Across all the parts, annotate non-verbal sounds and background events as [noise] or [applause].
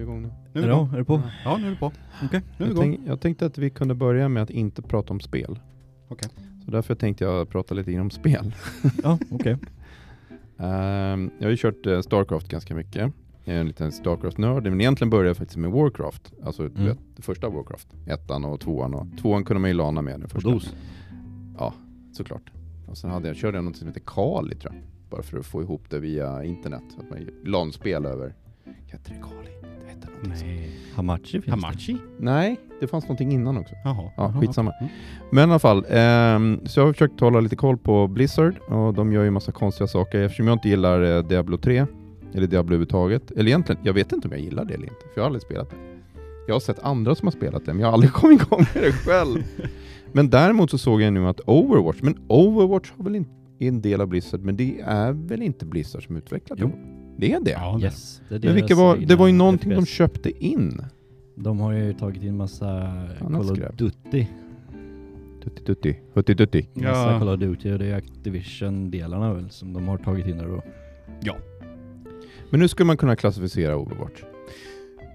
vi igång nu. Nu är Är det, är det på? Ja, nu är vi på. Okej. Nu är Jag, tänk, jag tänkte att vi kunde börja med att inte prata om spel. Okej. Så därför tänkte jag prata lite grann om spel. [laughs] Ja, okej. [laughs] Ehm, jag har ju kört eh, Starcraft ganska mycket. Jag är en liten Starcraft-nörd, men egentligen började jag faktiskt med Warcraft. Alltså Mm. vet, det första Warcraft. Ettan och tvåan. Och, tvåan kunde man ju lana med. På första. dos. Ja, såklart. Och sen hade jag, körde jag något som heter Kali tror jag. Bara för att få ihop det via internet. Så att man LAN-spel över... Hette det Kali? Det hette någonting. Nej. Hamachi finns Hamachi? Nej, det fanns någonting innan också. Jaha. Ja, Jaha, skitsamma. okej. Men i alla fall, ehm, så jag har försökt hålla lite koll på Blizzard och de gör ju massa konstiga saker eftersom jag inte gillar eh, Diablo 3 eller Diablo överhuvudtaget. Eller egentligen, jag vet inte om jag gillar det eller inte, för jag har aldrig spelat det. Jag har sett andra som har spelat det, men jag har aldrig [laughs] kommit igång med det själv. men däremot så såg jag nu att Overwatch, men Overwatch har väl inte är en del av Blizzard, men det är väl inte Blizzard som utvecklat Jo. det? Det är det? Ja, det. det. Yes. Det, är men vilka var, det var ju någonting de köpte in. De har ju tagit in massa Call of. Duty. Tutti tutti, hutti tutti. Massa Ja. Call of Duty och det är Activision-delarna väl som de har tagit in där då. Men nu skulle man kunna klassificera Overwatch.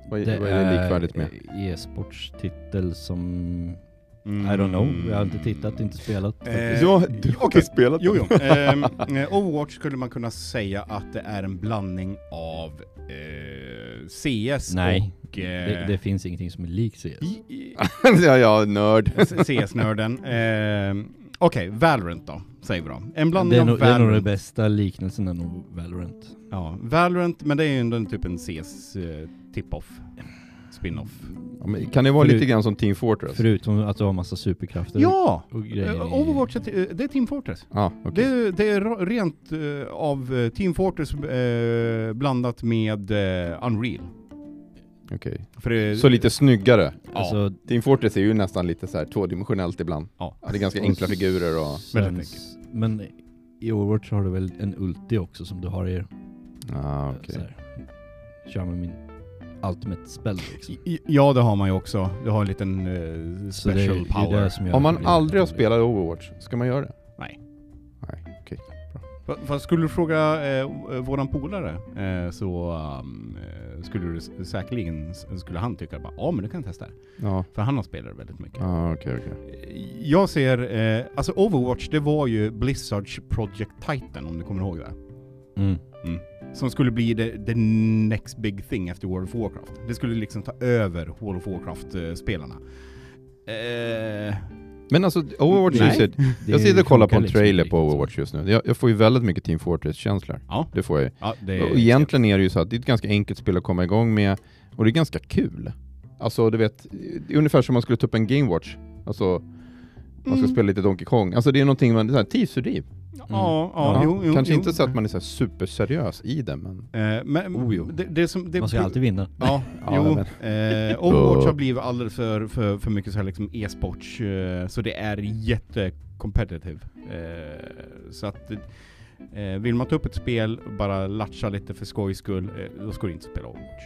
Vad, vad är det likvärdigt med? eh, e-sportstitel som... Mm. I don't know. Jag har inte tittat, inte spelat. Eh. [laughs] Ja, du har okej. spelat Jo, jo. [laughs] Ehm, eh, Overwatch skulle man kunna säga att det är en blandning av eh, CS Nej, och... Eh, det, det finns ingenting som är likt CS. [laughs] ja, ja, nörd. CS-nörden. Ehm, Okej, Valorant då, säger vi då. En Det blandning är, av nog, det är nog den Valorant. bästa liknelsen är nog Valorant. Ja, Valorant, men det är ju ändå en typ en CS eh. Spin-off. Ja, men kan det vara Förut- lite grann som Team Fortress? Förutom att du har massa superkrafter Ja! och grejer. Eh, i- Overwatch, är eh, det är Team Fortress. Ja, okej. Det, det är ra- rent eh, av eh, Team Fortress eh, blandat med eh, Unreal. okej. För det, Så lite snyggare. Alltså, Team Fortress är ju nästan lite så här tvådimensionellt ibland. Ja. Det är ganska enkla figurer och... Väldigt sen, men i Overwatch har du väl en ulti också som du har i Ah, så okej. här, Kör med min ultimate spell liksom. I- Ja, det har man ju också. Du har en liten eh, Så det är- special det är power. det Om man aldrig har spelat Overwatch, ska man göra det? Nej. Nej, okej. Fa- Fast skulle du fråga eh, våran polare eh, så um, eh, skulle du säkerligen, skulle han tycka bara ja men du kan testa det. Ja, För han har spelat väldigt mycket. ah, okej, okej. Eh, Jag ser, eh, alltså Overwatch det var ju Blizzards Project Titan om du kommer ihåg det. Mm. Som skulle bli the, the next big thing efter World of Warcraft. Det skulle liksom ta över World of Warcraft-spelarna. Eh, Men alltså, Overwatch Nej. är ju... [laughs] Det Jag sitter och kollar på en liksom trailer på. Overwatch just nu. Jag, jag får ju väldigt mycket Team Fortress-känslor. ja, Det får jag ju. ja, det Och egentligen är det ju så att det är ett ganska enkelt spel att komma igång med och det är ganska kul. Alltså du vet, det är ungefär som man skulle ta upp en Gamewatch. Alltså, man ska Mm. spela lite Donkey Kong. Alltså det är någonting man, det är så tidsfördriv. Ja, ja, jo, jo, Kanske jo. inte så att man är så här superseriös i det, men... Eh, men Oh, jo. det, det som, det, Man ska alltid vinna. Ja, [laughs] Ja, jo. Eh, Overwatch har blivit alldeles för, för, för mycket så här liksom e-sports, eh, så det är jätte-competitive. Eh, så att eh, vill man ta upp ett spel och bara latcha lite för skojs skull, eh, då ska du inte spela Overwatch.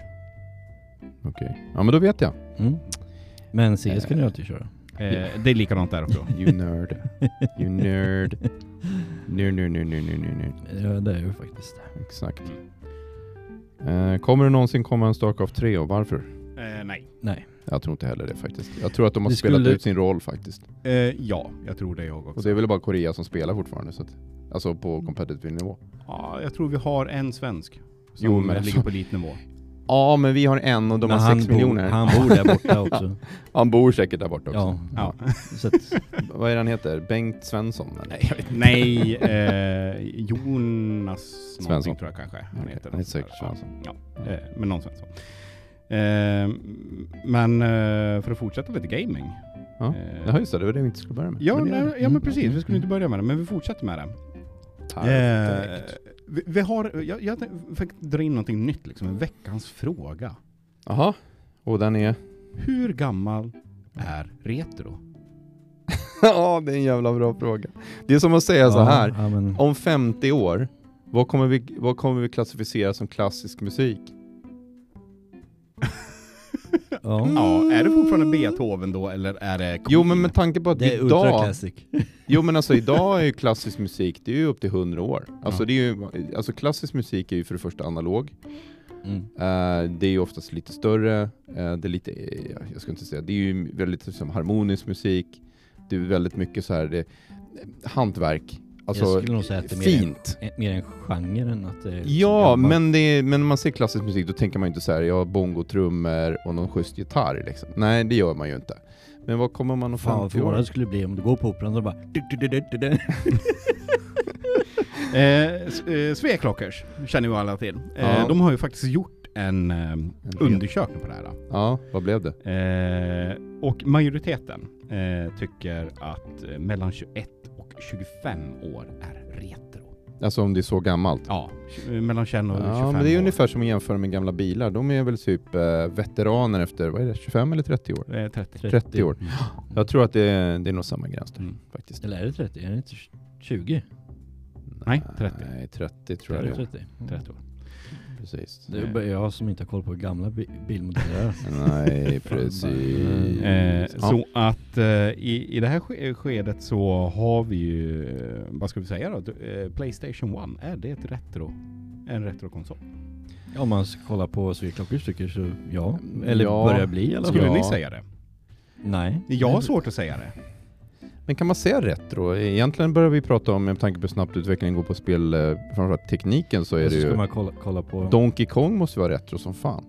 Okej. Ja men då vet jag. Mm. Men CS kan du alltid köra. Eh, det är likadant där också. [laughs] You nerd. You nerd. Nerd, nerd, nerd, nerd, nerd, nerd. Ja, det är ju faktiskt. Exakt. Eh, kommer det någonsin komma en Starcraft 3 och varför? Eh, nej. Nej. Jag tror inte heller det faktiskt. Jag tror att de har Det spelat skulle- ut sin roll faktiskt. Eh, ja, jag tror det jag också. Och det är väl bara Korea som spelar fortfarande. Så att, alltså på competitive nivå. Ja, jag tror vi har en svensk som Jo, men ligger på elitnivå. Ja, men vi har en och de Men har han sex bor- miljoner. Han bor där borta [laughs] också. Han bor säkert där borta också. Ja. Ja. Så att, Vad är han heter? Bengt Svensson? Eller? Nej, jag vet inte. Nej, eh, Jonas Svensson. tror jag kanske han Okej, heter. han heter säkert Svensson. Ja, eh, men någon Svensson. Eh, men eh, för att fortsätta lite gaming. Ja. Eh, Ja just det, det var det vi inte skulle börja med. Ja, Men det nej, ja men Mm. precis. Vi skulle inte börja med det, men vi fortsätter med det. Eh, Perfekt. Vi, vi har, jag, jag fick dra in någonting nytt, liksom, en veckans fråga. Jaha, och den är? Hur gammal är retro? [laughs] Ja, det är en jävla bra fråga. Det är som att säga så här. Ja, men, Om 50 år, vad kommer vi, vad kommer vi klassificera som klassisk musik? [laughs] ja. Ja, är det fortfarande Beethoven då, eller är det Queen? Jo men med tanke på att Det är idag, classic. [laughs] jo men alltså idag är ju klassisk musik, det är ju upp till 100 år. Alltså Ja. det är ju, alltså klassisk musik är ju för det första analog. Mm. Eh, det är ju oftast lite större, eh, det är lite, jag ska inte säga, det är ju väldigt liksom, harmonisk musik. Det är väldigt mycket så här, det, hantverk. Alltså, jag skulle nog säga att det är mer fint. en, mer en genre än att det är Ja, men, det är, men när man ser klassisk musik då tänker man inte så här, ja, bongotrummor och någon schysst gitarr liksom. Nej, det gör man ju inte. Men vad kommer man att Fan vad förvånad det skulle bli om du går på operan och bara... Eh, Sveklockers känner ju alla till. Eh, Ja. De har ju faktiskt gjort en eh, undersökning på det här. Ja, vad blev det? Eh, och majoriteten eh, tycker att mellan 21 och 25 år är retro. Alltså om det är så gammalt? Ja, mellan 21 och 25 Ja, men det är år. ungefär som att jämföra med gamla bilar. De är väl typ eh, veteraner efter, vad är det, 25 eller 30 år? Eh, 30. 30 år. Mm. Jag tror att det är, det är nog samma gräns där Mm. faktiskt. Eller är det 30? Är det inte 20? Nej, 30. Nej, 30 tror Är jag det det är. 30? 30 år. Precis. Det är bara jag som inte har koll på gamla bi- bilmodeller. [laughs] Nej, [laughs] precis. Eh, Ja. Så att eh, i, i det här ske- skedet så har vi ju, eh, vad ska vi säga då? Eh, Playstation 1, är det ett retro? En retrokonsol? Om man ska kolla på Sveklockers tycker så ja. Eller Ja. börjar bli fall. Skulle Ja. ni säga det? Nej. Jag har svårt att säga det. Men kan man säga retro? Egentligen börjar vi prata om, med tanke på hur snabbt utvecklingen går på spel, eh, framförallt tekniken, så är så det ska ju... man kolla, kolla på... Donkey Kong måste ju vara retro som fan.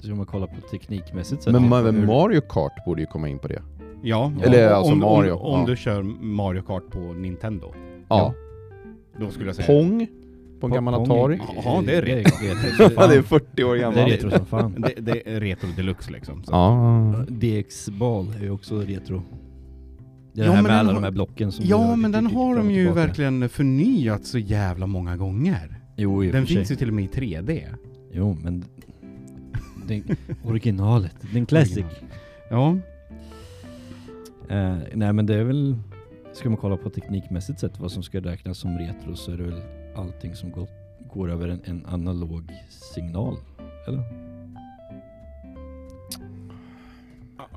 Så ska man kolla på teknikmässigt sett. Men hur- Ma- hur- Mario Kart borde ju komma in på det. Ja, Eller om, alltså om, Mario, Om, om ja. du kör Mario Kart på Nintendo, Ja. då skulle jag säga Pong på en gammal Atari. Ja, det är retro. Det är retro som [laughs] Ja, det är fan. 40 år Det är gammalt. retro som fan. det, det är retro deluxe liksom. Så. Ja. DX-bal är ju också retro. Det är Ja, här med den alla har- de här blocken som Ja, men den har de ju verkligen förnyat så jävla många gånger. Jo, i Den finns ju till och med i 3D. Jo, men... Den, originalet. Den classic. Ja, Eh, nej men det är väl... Ska man kolla på teknikmässigt sett vad som ska räknas som retro så är det väl allting som går, går över en, en analog signal. Eller?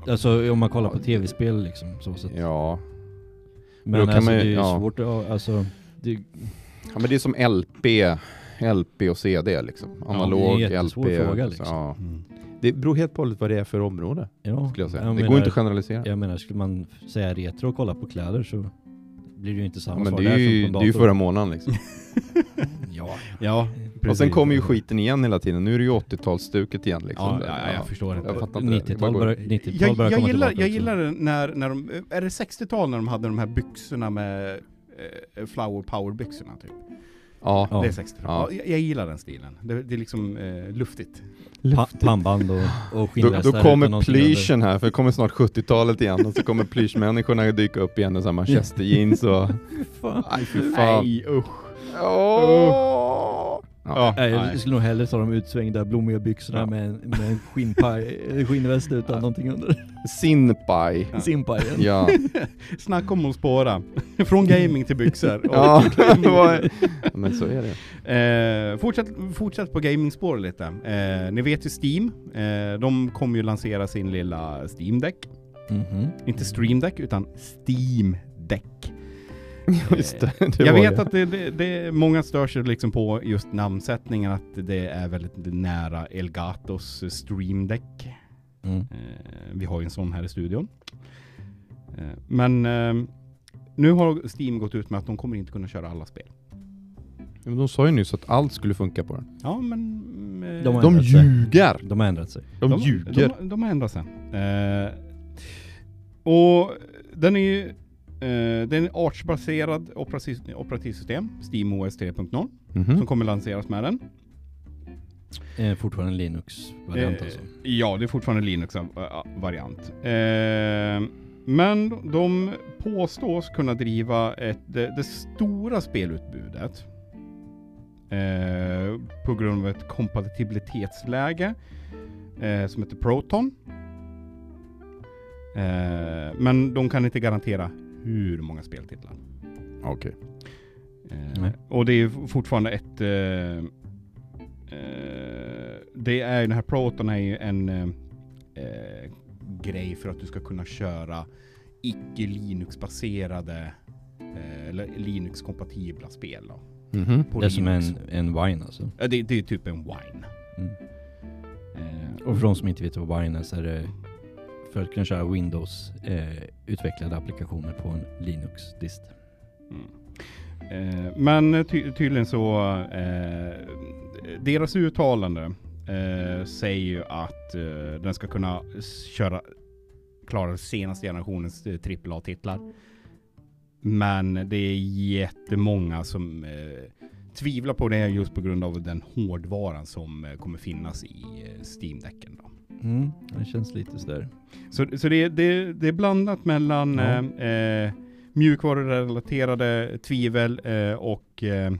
Alltså om man kollar på tv-spel liksom. Så sätt. Ja. Men alltså man det är ju ja. svårt att... Alltså, det, ja, men det är som LP, LP och CD liksom. Analog, det är en LP. fråga, liksom. ja. Mm. Det beror helt på vad det är för område, ja, skulle jag säga. jag det går menar- inte att generalisera. Jag menar, skulle man säga retro och kolla på kläder så blir det ju inte samma Ja, men svar det är ju, det är ju förra månaden liksom. [laughs] Ja, Ja, Och sen kommer ju skiten igen hela tiden. Nu är det ju 80-talsstuket igen liksom. Ja, ja, jag förstår det. Jag fattar inte. det. Det bara 90-tal går- börjar, 90 Jag, jag, komma gillar, jag gillar det när, när de, är det 60-tal när de hade de här byxorna med eh, flower power byxorna typ? Ja. Ja. Det är 60-tal. Ja. Ja. Jag, jag gillar den stilen. Det, det är liksom eh, luftigt. Pa pannband och, och Då, skinnvästar då utan kommer plyschen här, för det kommer snart 70-talet igen och så kommer plyschmänniskorna dyka upp igen i samma manchester jeans och... [laughs] Fan. Aj fy fan. Nej usch. Åh! Ja. Nej, jag skulle nog hellre ta de utsvängda blommiga byxorna Ja. med, en- med en skinnpaj, [laughs] eh, skinnväst utan Ja. någonting under. Sinpaj. [laughs] Simpajen. Ja. [laughs] Snacka om att spåra. Från gaming till byxor. ja, det var... men så är det. Eh, fortsätt, fortsätt på gamingspår lite. Eh, ni vet ju Steam. Eh, de kommer ju lansera sin lilla Steam Deck. Mhm. Inte Stream Deck utan Steam Deck. [laughs] Just det, det jag vet det. att det, det, det, många stör sig liksom på just namnsättningen, att det är väldigt nära Elgatos Stream Deck. Mm. Eh, vi har ju en sån här i studion. Eh, men eh, nu har Steam gått ut med att de kommer inte kunna köra alla spel. Men de sa ju nyss att allt skulle funka på den. Ja, men... eh, De har De ändrat sig. ljuger! De har ändrat sig. De, ljuger! De, de har ändrat sig. Eh, och den är ju... Eh, det är en artsbaserad operativ, operativsystem, SteamOS 3.0, Mhm. som kommer lanseras med den. Eh, fortfarande en Linux-variant Eh, alltså. Ja, det är fortfarande Linux-variant. Eh, men de påstås kunna driva ett, det, det stora spelutbudet eh, på grund av ett kompatibilitetsläge eh, som heter Proton. Eh, men de kan inte garantera hur många speltitlar. Okej. Eh, Nej. och det är fortfarande ett... Eh, eh, det är den här Proton är ju en eh, eh, grej för att du ska kunna köra icke Linux-baserade eh, eller Linux-kompatibla spel. Då, Mhm. på Det är som Linux. en, en wine alltså. Ja, det, det är typ en wine. Mm. Och för de som inte vet vad Wine är så är det för att kunna köra Windows eh, utvecklade applikationer på en Linux-dist. Mm. Eh, men ty tydligen så, eh, deras uttalande eh, säger ju att eh, den ska kunna köra, klara senaste generationens eh, AAA-titlar. Men det är jättemånga som eh, tvivlar på det just på grund av den hårdvaran som eh, kommer finnas i eh, Steam-däcken. Då. Mm, det känns lite sådär. Så, så det, det, det är blandat mellan Ja. eh, eh, mjukvarurelaterade tvivel eh, och eh,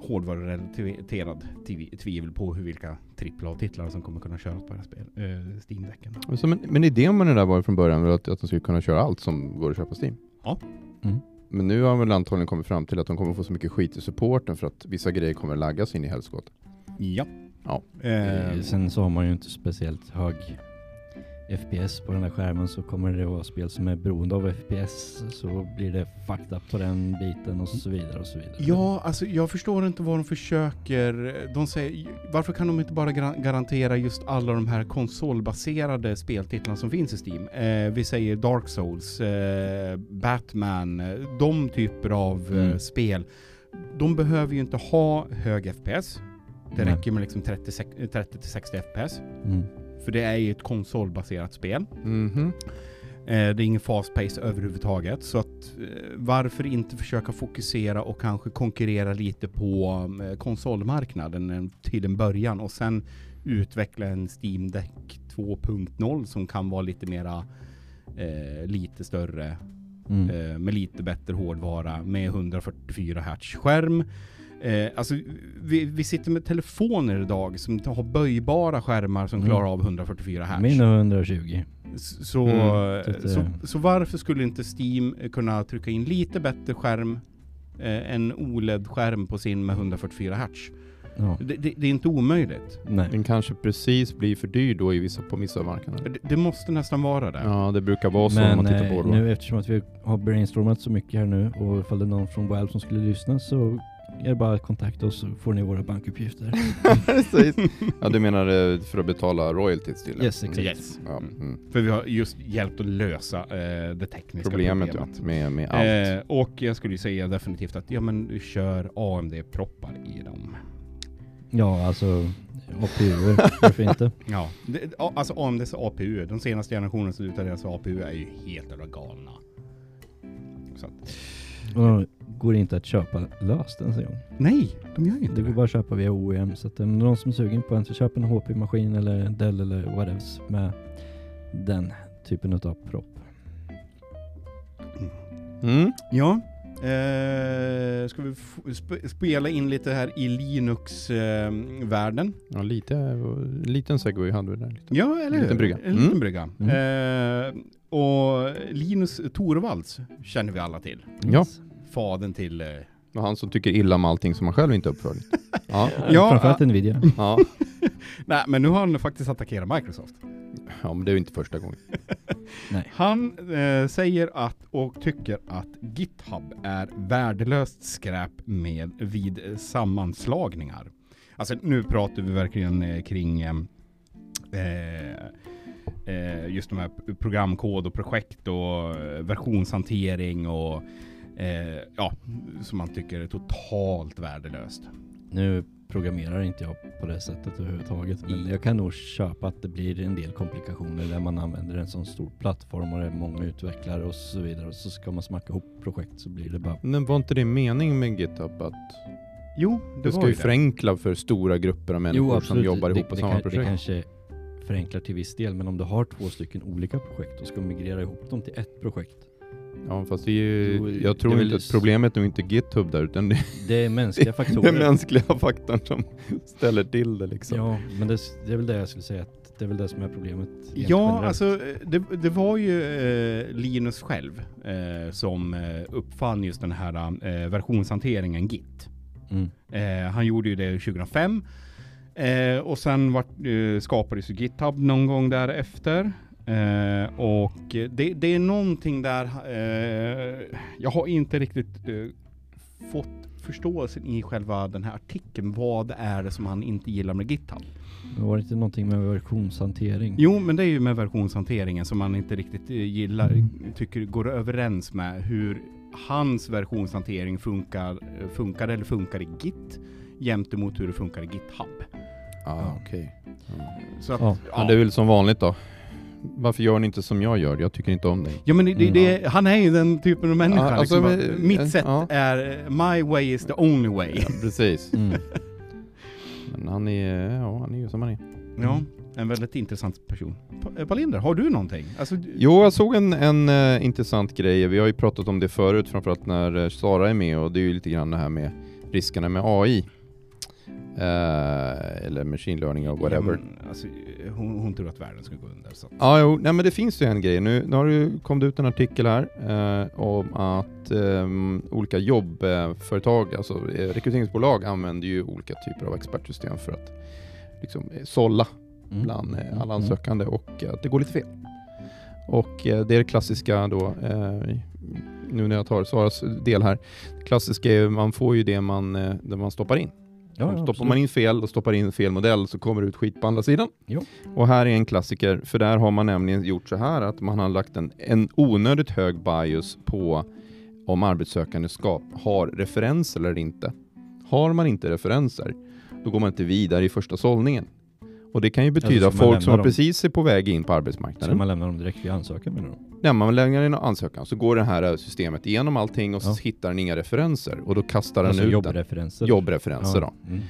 hårdvarurelaterad tvi- tvivel på hur vilka AAA-titlar som kommer kunna köras på det här spel, eh, Steam-däcken. Men, men idén med det där var ju från början att, att de skulle kunna köra allt som går att köpa på Steam. Ja. Mm. Men nu har väl antagligen kommit fram till att de kommer få så mycket skit i supporten för att vissa grejer kommer laggas in i helskotta. Ja. Ja. Eh, Eh, Sen så har man ju inte speciellt hög FPS på den här skärmen så kommer det vara spel som är beroende av FPS så blir det fucked up på den biten och så vidare och så vidare. Ja, alltså jag förstår inte vad de försöker. De säger, varför kan de inte bara gar- garantera just alla de här konsolbaserade speltitlarna som finns i Steam? Eh, vi säger Dark Souls, eh, Batman, de typer av eh, Mm. spel. De behöver ju inte ha hög FPS. Det Nej. räcker med liksom 30 sek- 30-60 FPS. Mm. För det är ju ett konsolbaserat spel. Mhm. Eh, det är ingen fast pace överhuvudtaget. Så att eh, varför inte försöka fokusera och kanske konkurrera lite på eh, konsolmarknaden en- till en början och sen utveckla en Steam Deck 2.0 som kan vara lite mera lite större Mm. med lite bättre hårdvara med 144 Hz skärm. Eh, alltså vi, vi sitter med telefoner idag som har böjbara skärmar som Mm. klarar av 144 Hz. Min är 120. S- Så, Mm, eh, så eh, så varför skulle inte Steam kunna trycka in lite bättre skärm, eh, en OLED-skärm på sin med 144 Hz? Ja. Det, det, det är inte omöjligt. Nej. Den kanske precis blir för dyr då i vissa, på vissa marknader. Det, det måste nästan vara det. Ja, det brukar vara så om Men man tittar på eh, det. nu eftersom att vi har brainstormat så mycket här nu och ifall det är någon från Valve som skulle lyssna så är bara att kontakta oss så får ni våra bankuppgifter. [laughs] Precis. ja, du menar eh, för att betala royalties till det? Yes, exakt. Yes. Ja, mm. För vi har just hjälpt att lösa eh, det tekniska Problemet, problemet. ja, med, med allt. Eh, och jag skulle säga definitivt att ja men du kör AMD-proppar i dem. Ja, alltså APU, varför inte? [laughs] Ja, det, alltså AMDs APU, de senaste generationens utav deras APU är ju helt jävla galna. Så att, då går det inte att köpa löst ens en gång. nej, de gör ju inte Det går bara att köpa via OEM så att om det är någon som är sugen på en så köp en HP-maskin eller en Dell eller whatever med den typen av propp. Mm. Ja. Eh, ska vi sp- spela in lite här i Linux-världen? Ja, lite, en liten segway hade vi där. Lite. ja, eller hur? Liten brygga. En liten Mm. brygga. Eh, och Linus Torvalds känner vi alla till. Ja. Fadern till... Eh, Och han som tycker illa om allting som han själv inte uppföljt. [laughs] Ja. Ja, Framförallt Nvidia. Ja. [laughs] nej, men nu har han faktiskt attackerat Microsoft. ja, men det är ju inte första gången. [laughs] Han eh, säger att och tycker att GitHub är värdelöst skräp med vid sammanslagningar. Alltså nu pratar vi verkligen eh, kring eh, eh, just de här programkod och projekt och eh, versionshantering och eh, ja, som man tycker är totalt värdelöst. Nu programmerar inte jag på det sättet överhuvudtaget. Men jag kan nog köpa att det blir en del komplikationer där man använder en sån stor plattform och det är många utvecklare och så vidare. Och så ska man smacka ihop projekt så blir det bara... Men var inte det meningen med GitHub att Jo, det, det ska ju det. förenkla för stora grupper av människor som jobbar ihop på samma kan, projekt? Det kanske förenklar till viss del, men om du har två stycken olika projekt och ska migrera ihop dem till ett projekt. Ja, fast det är ju, jag det tror är inte att problemet är nog inte GitHub där, utan det Det är mänskliga [laughs] är faktorer. den mänskliga faktorn som ställer till det liksom. Ja, men det, det är väl det jag skulle säga att det är väl det som är problemet. Ja, generellt. alltså det, det var ju eh, Linus själv eh, som eh, uppfann just den här eh, versionshanteringen Git. Mm. Eh, han gjorde ju det 2005. Eh, och sen vart, eh, skapades ju GitHub någon gång därefter. Eh, och det, det är någonting där, eh, jag har inte riktigt eh, fått förståelsen i själva den här artikeln. Vad är det som han inte gillar med GitHub? Men var det inte någonting med versionshantering? Jo, men det är ju med versionshanteringen som man inte riktigt eh, gillar, Mm. tycker går överens med hur hans versionshantering funkar, eh, funkar eller funkar i Git jämte mot hur det funkar i GitHub. Ah, okej. Ja. Så att, Ja, ja, Men det är väl som vanligt då. Varför gör ni inte som jag gör? Jag tycker inte om dig. Ja men det, Mm. det, han är ju den typen av människa. Ja, alltså, liksom, men- bara, Mitt sätt ja. är, my way is the only way. Ja, precis. Mm. [laughs] Men han är, ja, han är ju som han är. Ja, en väldigt intressant person. Eh, Palinder, har du någonting? Alltså, Jo, jag såg en, en eh, intressant grej. Vi har ju pratat om det förut, framförallt när eh, Sara är med och det är ju lite grann det här med riskerna med AI. Eh, eller machine learning och whatever. Ja, men, alltså, hon, hon tror att världen ska gå under. Så. att- Ja, jo, nej men det finns ju en grej. Nu, nu har det ju kommit ut en artikel här eh, om att ehm, olika jobbföretag, alltså eh, rekryteringsbolag använder ju olika typer av expertsystem för att liksom sålla Mm. bland eh, alla Mm. ansökande och att det går lite fel. Och det är det klassiska då, nu när jag tar Saras del här, det klassiska är ju, man får ju det man, det man stoppar in. Ja, stoppar absolut. man in fel och stoppar in fel modell så kommer det ut skit på andra sidan. Jo. Och här är en klassiker, för där har man nämligen gjort så här att man har lagt en, en onödigt hög bias på om arbetssökande ska, har referenser eller inte. Har man inte referenser, då går man inte vidare i första sållningen. Och det kan ju betyda Alltså, ska man folk som dem? precis är på väg in på Ska arbetsmarknaden. man lämna dem direkt vid ansökan menar du? När man lägger in ansökan så går det här systemet igenom allting och så Ja. hittar den inga referenser och då kastar den Alltså ut den. jobbreferenser? jobbreferenser. Då. Mm.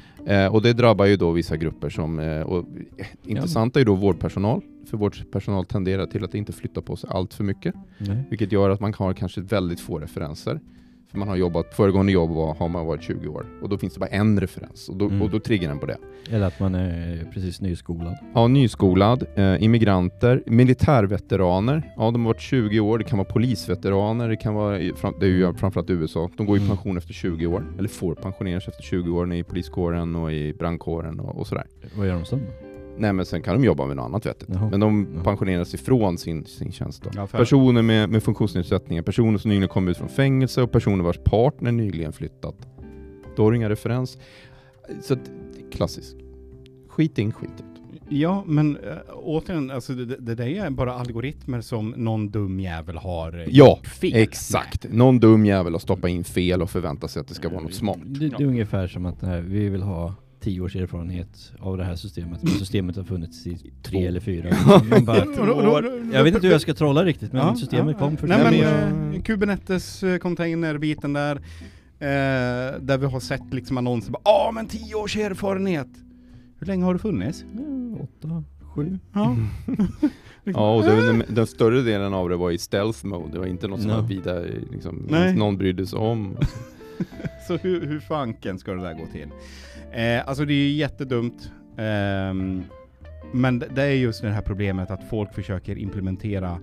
Eh, och det drabbar ju då vissa grupper som, eh, och eh, intressant är ju då vårdpersonal, för vårdpersonal tenderar till att inte flytta på sig allt för mycket, Nej. vilket gör att man har kanske väldigt få referenser. För man har jobbat, föregående jobb var, har man varit 20 år och då finns det bara en referens och då, Mm. och då triggar den på det. Eller att man är precis nyskolad. Ja, nyskolad, eh, immigranter, militärveteraner, ja de har varit 20 år, det kan vara polisveteraner, det kan vara, det är ju framförallt i USA, de går i Mm. pension efter 20 år, eller får pensioneras efter 20 år i poliskåren och i brandkåren och, och sådär. Vad gör de sen då? Nej men sen kan de jobba med något annat vettigt. Jaha. Men de Ja. pensioneras ifrån sin, sin tjänst då. Ja, Personer med, med funktionsnedsättningar, personer som nyligen kommit ut från fängelse och personer vars partner nyligen flyttat. Då har du inga referens. Så att, klassiskt. Skit in, skit ut. Ja, men äh, återigen, alltså, det, det där är bara algoritmer som någon dum jävel har eh, Ja, gjort fel. Exakt. Någon dum jävel har stoppat in fel och förväntar sig att det ska vara något smart. Det, det är ungefär som att nej, vi vill ha tio års erfarenhet av det här systemet. Men systemet har funnits i tre Två. eller fyra. [laughs] Man bara, jag vet inte hur jag ska trolla riktigt men Ja, systemet ja, kom för Nej men men eh, jag- Kubernetes eh, container-biten där, eh, där vi har sett liksom annonser Ja men tio års erfarenhet! Hur länge har det funnits? Ja, åtta, sju. Ja. [laughs] Ja, och väl den, den större delen av det var i stealth mode. Det var inte något som var vidare, liksom, Nej. någon brydde sig om. [laughs] Så hur, hur fanken ska det där gå till? Eh, alltså det är ju jättedumt. Ehm, men det det är just det här problemet att folk försöker implementera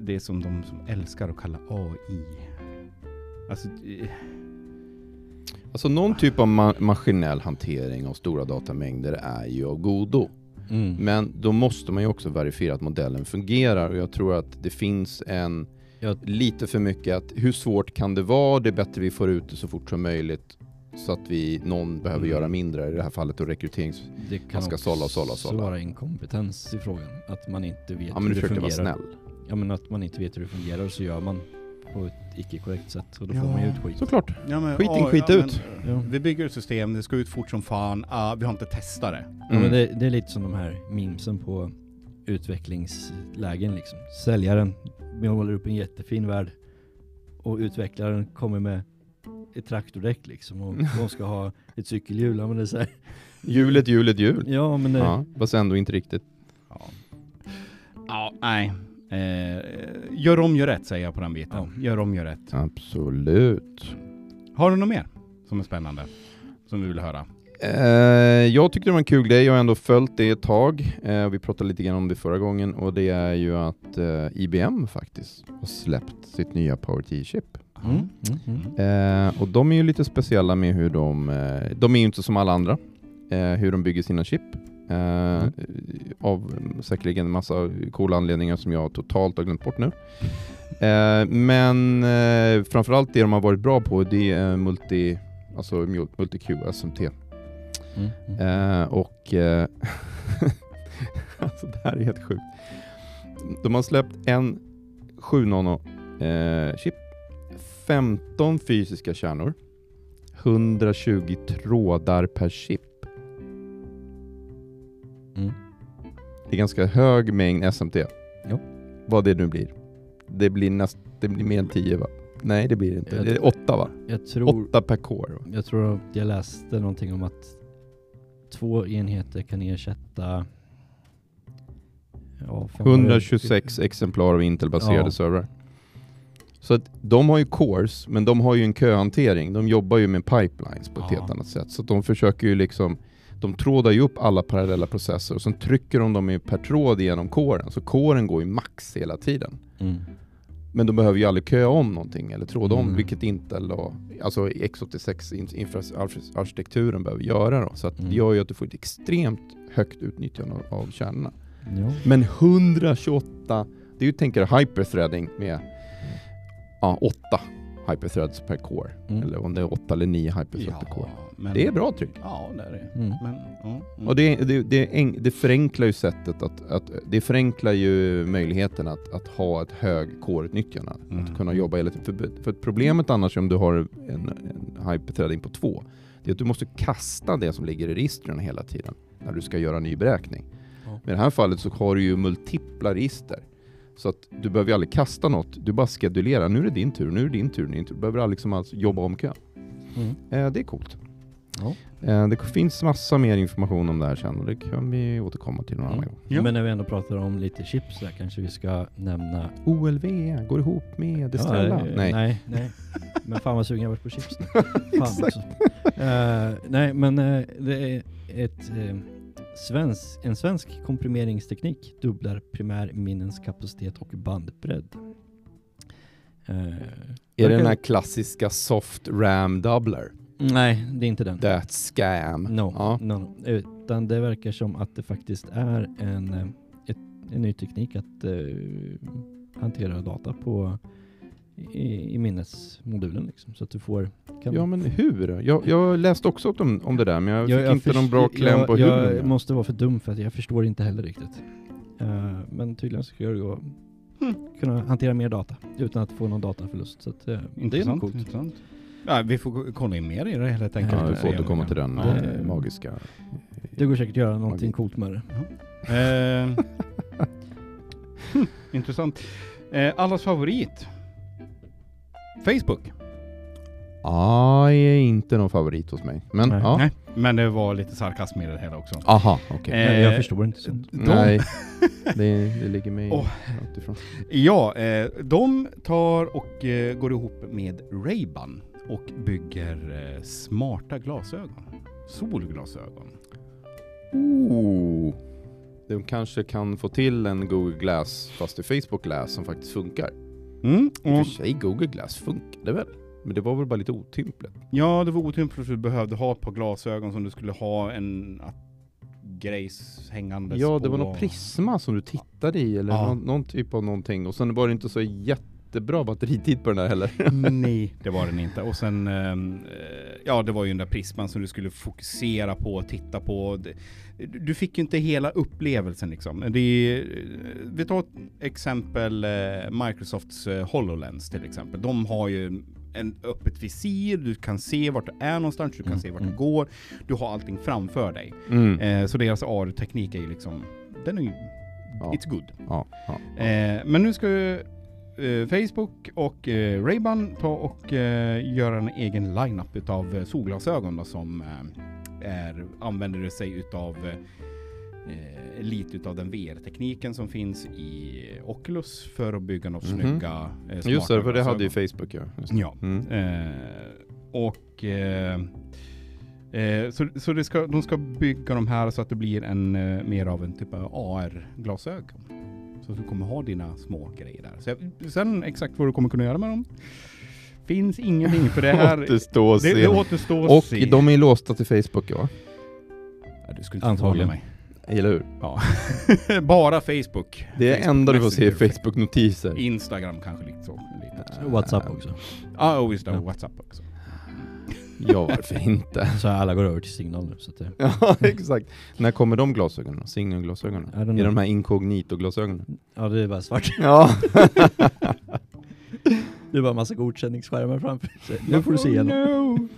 det som de som älskar att kalla AI. Alltså, eh, Alltså någon typ av ma maskinell hantering av stora datamängder är ju av godo. Mm. Men då måste man ju också verifiera att modellen fungerar och jag tror att det finns en Ja. lite för mycket att hur svårt kan det vara? Det är bättre vi får ut det så fort som möjligt så att vi, någon behöver Mm. göra mindre i det här fallet då rekryterings... Det kan Man ska sålla, sålla, sålla. vara inkompetens i frågan. Att man inte vet Ja men hur det försökte vara fungerar. snäll. Ja men att man inte vet hur det fungerar och så gör man på ett icke-korrekt sätt och då Ja. får man ju ut skit. Såklart. ja, men, Skit in, ja, skit ja, ut. men, Ja. Vi bygger ett system, det ska ut fort som fan, ah, vi har inte testat det. Ja, Mm. men det, det är lite som de här memesen på utvecklingslägen liksom. Säljaren målar upp en jättefin värld och utvecklaren kommer med ett traktordäck liksom och [laughs] de ska ha ett cykelhjul. Men det är så här. Hjulet, hjulet, hjul. Ja men det, Ja, fast ändå inte riktigt. Ja, ja nej. Eh, gör om, gör rätt säger jag på den biten. Ja. Gör om, gör rätt. Absolut. Har du något mer som är spännande? Som du vill höra? Eh, jag tyckte det var en kul grej, jag har ändå följt det ett tag. Eh, vi pratade lite grann om det förra gången och det är ju att eh, IBM faktiskt har släppt sitt nya PowerT-chip. Mm, mm, mm. Och de är ju lite speciella med hur de, de är ju inte som alla andra, hur de bygger sina chip. Mm. Av säkerligen en massa coola anledningar som jag totalt har glömt bort nu. Men framförallt det de har varit bra på det är multi, alltså Mul- Multi-Q, SMT. Mm. Mm. Eh, och eh, [laughs] alltså det här är helt sjukt. De har släppt en 7 nano eh, chip, 15 fysiska kärnor, 120 trådar per chip. Mm. Det är ganska hög mängd SMT. Jo. Vad det nu blir. Det blir, näst, det blir mer än 10 va? Nej det blir det inte. Jag Det är tror- 8 va? Jag tror 8 per core. Va? Jag tror att jag läste någonting om att två enheter kan ersätta ja, fan vad det- 126 exemplar av Intel-baserade Ja. servrar. Så att de har ju cores, men de har ju en köhantering. De jobbar ju med pipelines på ett Ja. helt annat sätt. Så de försöker ju liksom, de trådar ju upp alla parallella processer och sen trycker de dem per tråd genom coren. Så coren går ju max hela tiden. Mm. Men de behöver ju aldrig köa om någonting eller tråda om, Mm. vilket Intel och alltså x86 in- infraarkitekturen behöver göra då. Så att Mm. det gör ju att du får ett extremt högt utnyttjande av, av kärnorna. Ja. Men 128, det är ju tänker hyperthreading med ja, 8 hyperthreads per core. Mm. Eller om det är 8 eller 9 hyperthreads per core. men, Det är bra tryck. Ja, det är det. Mm. Men, ja, mm. Och det, det, det, det förenklar ju sättet att, att det förenklar ju möjligheten att, att ha ett hög core-utnyttjande. Mm. Att kunna jobba hela tiden. För, för problemet annars om du har en, en hyperthreading på 2, det är att du måste kasta det som ligger i registren hela tiden när du ska göra en ny beräkning. Ja. Men i det här fallet så har du ju multipla register. Så att du behöver ju aldrig kasta något, du bara schedulerar. Nu är det din tur, nu är det din tur, nu är det din tur. Du behöver aldrig liksom alls jobba om kön. Mm. Eh, det är coolt. Ja. Eh, det finns massa mer information om det här sen och det kan vi återkomma till någon annan Mm. gång. Ja. Men när vi ändå pratar om lite chips där kanske vi ska nämna OLV går ihop med Estrella. Ja, eh, Nej. nej, nej. Men fan vad sugen jag varit på chips nu. [laughs] Fan också. Eh, nej, men eh, det är ett, eh, svensk, en svensk komprimeringsteknik dubblar primärminnens kapacitet och bandbredd. Eh, Är det den här klassiska soft RAM doubler? Nej, det är inte den. That scam. No, Ja. no, no. Utan det verkar som att det faktiskt är en, eh, ett, en ny teknik att eh, hantera data på i, i minnesmodulen liksom. Så att du får... Kan, ja men hur? Jag, jag läste också om, om det där men jag fick inte först- någon bra kläm jag, på hur. Jag måste vara för dum för att jag förstår inte heller riktigt. Eh, men tydligen ska det gå Hmm. kunna hantera mer data utan att få någon dataförlust. Så att, eh, det är Intressant. coolt. intressant. Ja, vi får kolla in mer i det helt enkelt. Ja, vi får återkomma om till den Det- magiska. Det går säkert att göra någonting Magi. coolt med det. Eh, [laughs] hmm, intressant. Eh, allas favorit? Facebook? Ah, är inte någon favorit hos mig. Men Nej. ja. Nej, men det var lite sarkasm i det hela också. Aha, okej. Eh, jag, förstår inte sånt. De, Nej, [laughs] det, det ligger mig Åh. långt ifrån. Ja, eh, de tar och eh, går ihop med Ray-Ban och bygger eh, smarta glasögon. Solglasögon. Ooh. De kanske kan få till en Google Glass fast i Facebook Glass som faktiskt funkar. Mm, I och för och, sig, Google Glass funkade väl? Men det var väl bara lite otympligt. ja, det var otympligt för du behövde ha ett par glasögon som du skulle ha en grejs hängandes Ja, det var något prisma som du tittade i eller Ja. någon, någon typ av någonting. Och sen var det inte så jättebra batteritid på den där heller. [laughs] Nej, det var den inte. Och sen, ehm, eh, ja det var ju den där prisman som du skulle fokusera på och titta på. Du fick ju inte hela upplevelsen liksom. Det är, vi tar ett exempel eh, Microsofts eh, HoloLens till exempel. De har ju en öppet visir, du kan se vart du är någonstans, du kan Mm, se vart mm. du går, du har allting framför dig. Mm. Eh, så deras AR-teknik är ju liksom, den är ju, Ja. it's good. Ja, ja. Eh, men nu ska eh, Facebook och eh, Ray-Ban ta och eh, göra en egen lineup utav solglasögon då, som är, använder sig utav eh, lite utav den VR-tekniken som finns i Oculus för att bygga något Mhm. snygga eh, Just det, för det hade ju. Facebook ja. Ja. Mm. Eh, och eh, eh, så, så ska, de ska bygga de här så att det blir en eh, mer av en typ av AR-glasögon. Så att du kommer ha dina små grejer där. Så jag, sen exakt vad du kommer kunna göra med dem finns ingenting för det här. Återstå och det, det återstår att Och se. de är låsta till Facebook ja. ja, du skulle inte Antagligen. förvåna Eller hur? mig. Ja. [laughs] Bara Facebook. Det är enda du får se Messenger. Facebook-notiser. Instagram kanske lite så. Lite också. WhatsApp också. Ja, och just det. Ja. WhatsApp också. Ja, varför inte? [laughs] Så alla går över till signal nu. Så att det, Ja, exakt. När kommer de glasögonen? Don't Är know. de här inkognito-glasögonen? ja, det är bara svart. Ja. [laughs] Det är bara massa godkänningsskärmar framför sig. [laughs] Nu får du se igenom. no.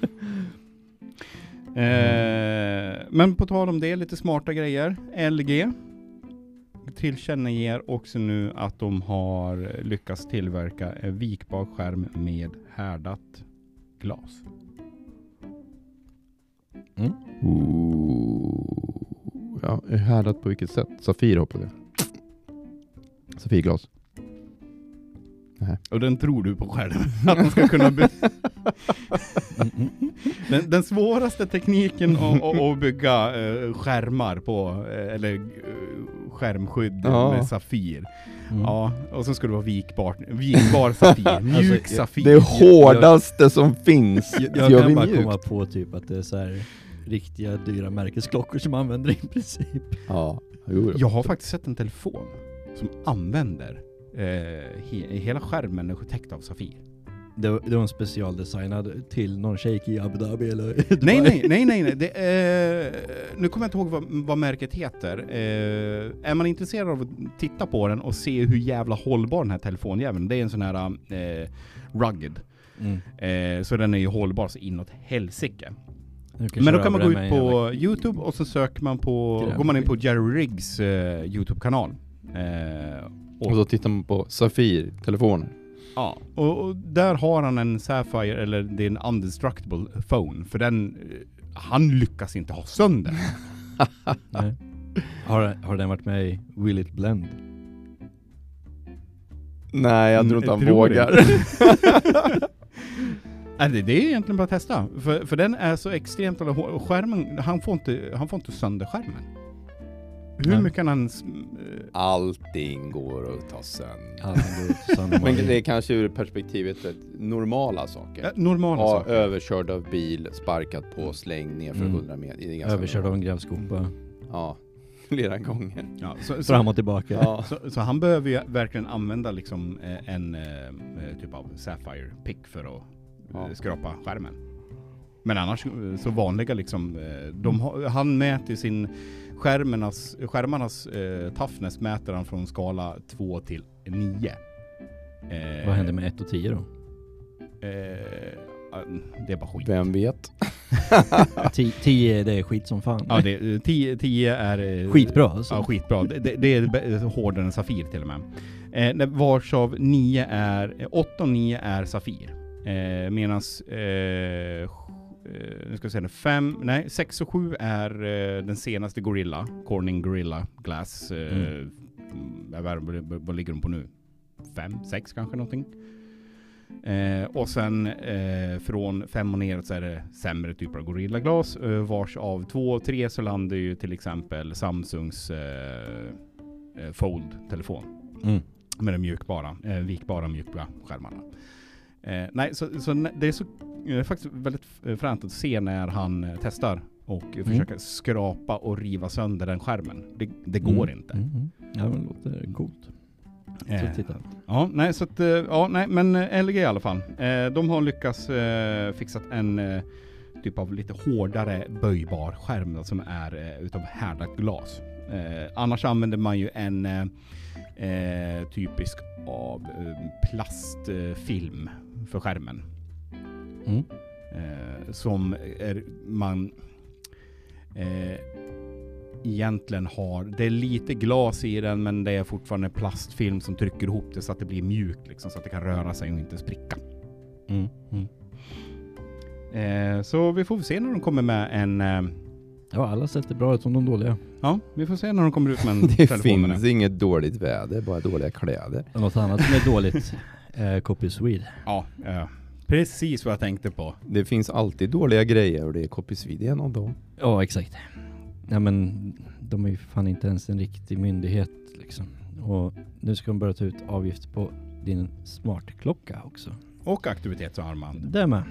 [laughs] eh, men på tal om det, lite smarta grejer. LG tillkännager också nu att de har lyckats tillverka en vikbar skärm med härdat glas. Mm. Ooh. Ja, härdat på vilket sätt? Safir hoppas jag. Safirglas. Och den tror du på själv. Att den ska kunna by- mm. [laughs] den, den svåraste tekniken att- att bygga eh, skärmar på, eh, eller eh, skärmskydd Ja. med Safir. Mm. Ja, och så ska det vara vikbart, vikbar Safir, [laughs] mjuk jag- Safir. Det hårdaste som finns. Jag, jag vi kan bara mjukt? komma på typ att det är så här riktiga dyra märkesklockor som använder i princip. Ja, jo, Jag har faktiskt sett en telefon som använder he, hela skärmen är täckt av Safir. Det, var- det var en specialdesignad till någon shake i Abu Dhabi eller. [laughs] Nej, nej, nej, nej, nej. Det, eh, nu kommer jag inte ihåg vad, vad märket heter. Eh, är man intresserad av att titta på den och se hur jävla hållbar den här telefonjäveln, det är en sån här eh, rugged. Mm. Eh, så den är ju hållbar så inåt helsike. Men då kan man gå ut på Youtube och så söker man på, går man in på Jerry Riggs eh, Youtube-kanal. Och så tittar man på Safir-telefonen. Ja, och, och där har han en Sapphire, eller det är en undestructible phone, för den, eh, han lyckas inte ha sönder. [laughs] Nej. Har, har den varit med i Will It Blend? Nej, jag tror Mm, inte han tror vågar. [laughs] Nej, det, det är egentligen bara att testa, för, för den är så extremt, skärmen, han får inte, han får inte sönder skärmen. Hur Nej. mycket kan han... eh, Allting går att ta sönder. [laughs] Men det är kanske ur perspektivet ett normala saker. eh, normala Ja, saker. överkörd av bil, sparkat på, slängd ner för Mm. 100 meter. Överkörd av en grävskopa. Ja, [laughs] flera gånger. Ja, så, så, Fram och tillbaka. Ja. så, så han behöver ju verkligen använda liksom eh, en eh, typ av Sapphire pick för att Ja. skrapa skärmen. Men annars så vanliga liksom, de han mäter sin skärmarnas, skärmarnas eh, toughness mäter han från skala 2 till 9. Eh, Vad händer med 1 och 10 då? Eh, det är bara skit. Vem vet? [laughs] 10 det är skit som fan. Ja, det, 10, 10 är... eh, Skitbra alltså. Ja, skitbra. Det, det, är hårdare än Safir till och med. Eh, det- vars av 9 är, 8 och 9 är Safir. Eh, medans, eh, sj- eh, nu ska jag säga det, 5, nej 6 och 7 är eh, den senaste Gorilla, Corning Gorilla Glass. Eh, Mm. vad, vad, vad, ligger de på nu? 5, 6 kanske någonting. Eh, och sen eh, från 5 och neråt så är det sämre typer av Gorilla-glas. Eh, vars av 2 och 3 så landar ju till exempel Samsungs eh, eh, Fold-telefon. Mm. Med de mjukbara, eh, vikbara mjuka skärmarna. Eh, nej, så, så det är så eh, faktiskt väldigt eh, fränt att se när han eh, testar och mm. försöker skrapa och riva sönder den skärmen. Det, det går Mm. inte. Mm, mm. Ja men det låter coolt. Eh. Ja, nej, så att, eh, ja, nej, men LG i alla fall. De har lyckats fixat en typ av lite hårdare böjbar skärm då, som är utav härdat glas. Annars använder man ju en typisk av plastfilm för skärmen. Mm. Eh, som är, man eh, egentligen har, det är lite glas i den men det är fortfarande plastfilm som trycker ihop det så att det blir mjukt liksom, så att det kan röra sig och inte spricka. Mm. Mm. Eh, så vi får se när de kommer med en, eh, Ja alla sätter bra ut som de dåliga. ja vi får se när de kommer ut med en [laughs] Det finns inget dåligt väder, bara dåliga kläder. Och något annat som är dåligt. [laughs] Eh, Copy Swede. Ja, eh, precis vad jag tänkte på. Det finns alltid dåliga grejer och det är Copysvid en av dem. Ja exakt. Nej men de är ju fan inte ens en riktig myndighet liksom. Och nu ska de börja ta ut avgift på din smartklocka också. Och aktivitetsarmband. Det med.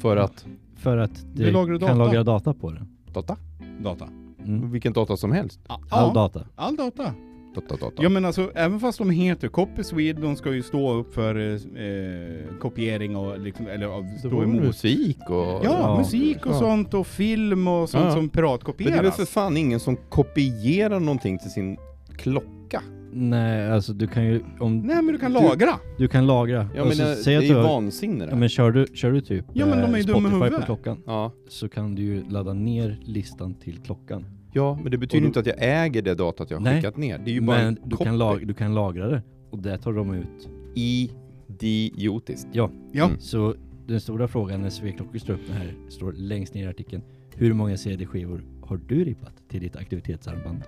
För att... För att lagrar kan data. lagra data på det. Data? Data. Mm. Vilken data som helst. Ja, All ja, data. all data. Data, data. Ja men alltså, även fast de heter Copy Swede, de ska ju stå upp för eh, kopiering och liksom, eller av- det stå emot. musik och... Ja, Ja, musik och ja. sånt och film och sånt Ja. som Men piratkopieras. det är väl för fan ingen som kopierar någonting till sin klocka? Nej, alltså du kan ju, om Nej men du kan Du- lagra. du kan lagra. Ja men så det, säg det att är du ju vansinne det. Ja men kör du, kör du typ Ja, men de är ju eh, Spotify på klockan Ja. så kan du ju ladda ner listan till klockan. Ja, men det betyder Och inte att jag äger det datat jag har Nej. skickat ner. Det är ju bara Men en du copy. kan, lag, du kan lagra det och där tar de ut. Idiotiskt. Ja, Ja. Mm. så den stora frågan när Sveklockor står upp den här står längst ner i artikeln. Hur många CD-skivor har du rippat till ditt aktivitetsarmband?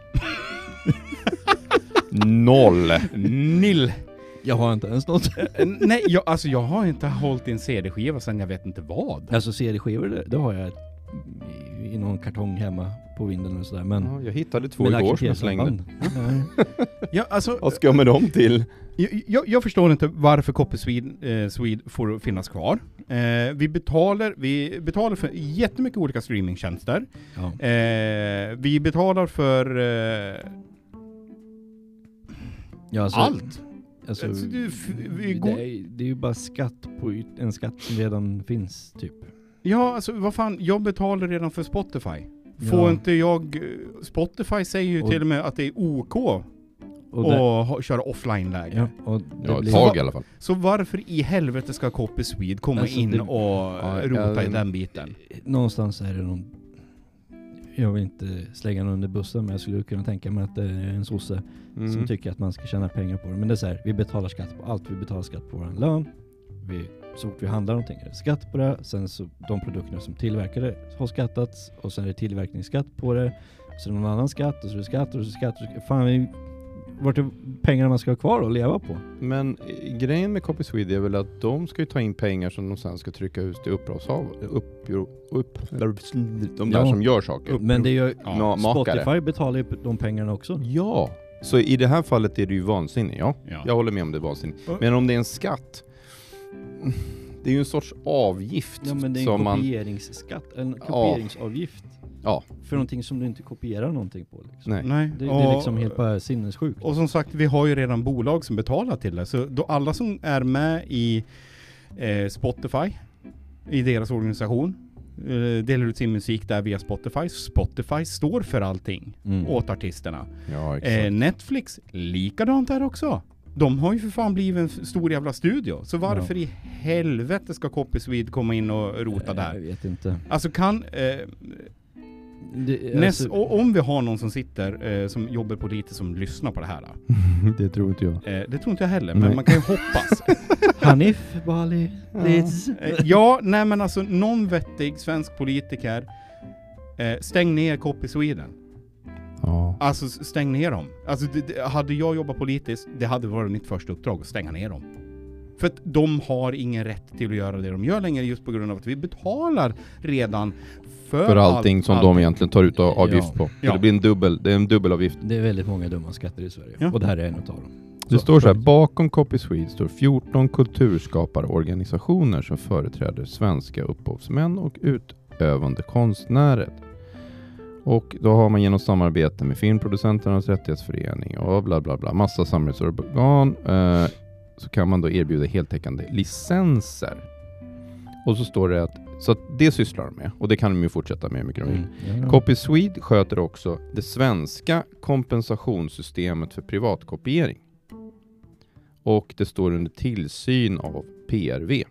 [laughs] Noll! Nill. Jag har inte ens något. Eh, Nej, jag, alltså jag har inte hållit i en CD-skiva sedan jag vet inte vad. Alltså CD-skivor, det, det har jag i, i någon kartong hemma på vinden och sådär. Men, Ja, jag hittade två men igår som jag slängde. Ja, alltså, Vad ska jag med dem till? jag, jag, jag förstår inte varför Copy Swede, eh, Swede får finnas kvar. Eh, vi, betalar, vi betalar för jättemycket olika streamingtjänster. Ja. Eh, vi betalar för eh, Ja, alltså, allt. Alltså, Alltså, det, är, det är ju bara skatt på en skatt som redan finns, typ. Ja, alltså vad fan, jag betalar redan för Spotify. Får Ja. inte jag... Spotify säger ju Och- till och med att det är OK Och att det, ha, köra offline-läge. ja, och Ja, ett blir, tag i alla fall. Så varför i helvete ska Copy Swede komma Alltså, in det- och Ja, rota ja, i den biten? någonstans är det någon... Jag vill inte slänga någon under bussen, men jag skulle kunna tänka mig att det är en sosse som Mm. tycker att man ska tjäna pengar på det. Men det är så här, vi betalar skatt på allt. Vi betalar skatt på vår lön. Vi, så fort vi handlar någonting är det skatt på det. Sen så de produkterna som tillverkar det har skattats och sen är det tillverkningsskatt på det. Så är det någon annan skatt och så är det skatt och så är det skatt. Och så, fan, vi, vart är pengarna man ska ha kvar och leva på? Men eh, grejen med Copy Swede är väl att de ska ju ta in pengar som de sen ska trycka ut till uppdragshavare. Upp, upp, de där Ja. som gör saker. Men det ju, Ja. Spotify betalar ju de pengarna också. Ja, så i det här fallet är det ju vansinne, ja. Ja. Jag håller med om det är vansinne. Men om det är en skatt, det är ju en sorts avgift Ja men det är en som man... kopieringsskatt, en kopieringsavgift. Ja. För någonting som du inte kopierar någonting på liksom. Nej. Nej. Det, det och, är liksom helt bara sinnessjukt. och som sagt, vi har ju redan bolag som betalar till det. Så då alla som är med i eh, Spotify, i deras organisation, eh, delar ut sin musik där via Spotify. Spotify står för allting Mm. åt artisterna. Ja, exakt. Eh, Netflix, likadant där också. De har ju för fan blivit en stor jävla studio. Så varför i helvete ska Copy Swede komma in och rota Jag där? vet inte. Alltså kan... Eh, Det, näst, alltså, om vi har någon som sitter, eh, som jobbar på lite som lyssnar på det här. [laughs] det tror inte jag. Eh, det tror inte jag heller, Nej. men man kan ju hoppas. Hanif Bali, Liz. eh, ja, nej men alltså någon vettig svensk politiker, eh, stäng ner Copy Sweden. Ja. Alltså stäng ner dem. Alltså det, det, hade jag jobbat politiskt, det hade varit mitt första uppdrag att stänga ner dem. För att de har ingen rätt till att göra det de gör längre just på grund av att vi betalar redan för, För allting allt- som allting. de egentligen tar ut av- avgift Ja. på. Så Ja. det blir en dubbel, det är en dubbelavgift. Det är väldigt många dumma skatter i Sverige. Ja. Och det här är en utav dem. Det står så här, bakom Copy Swede står 14 kulturskaparorganisationer som företräder svenska upphovsmän och utövande konstnärer. Och då har man genom samarbete med Filmproducenternas rättighetsförening och bla bla bla, massa samarbetsorgan, eh, så kan man då erbjuda heltäckande licenser. Och så står det att, så att det sysslar de med, och det kan de ju fortsätta med hur mycket de vill. Mm. Copy Swede sköter också det svenska kompensationssystemet för privatkopiering. Och det står under tillsyn av PRV,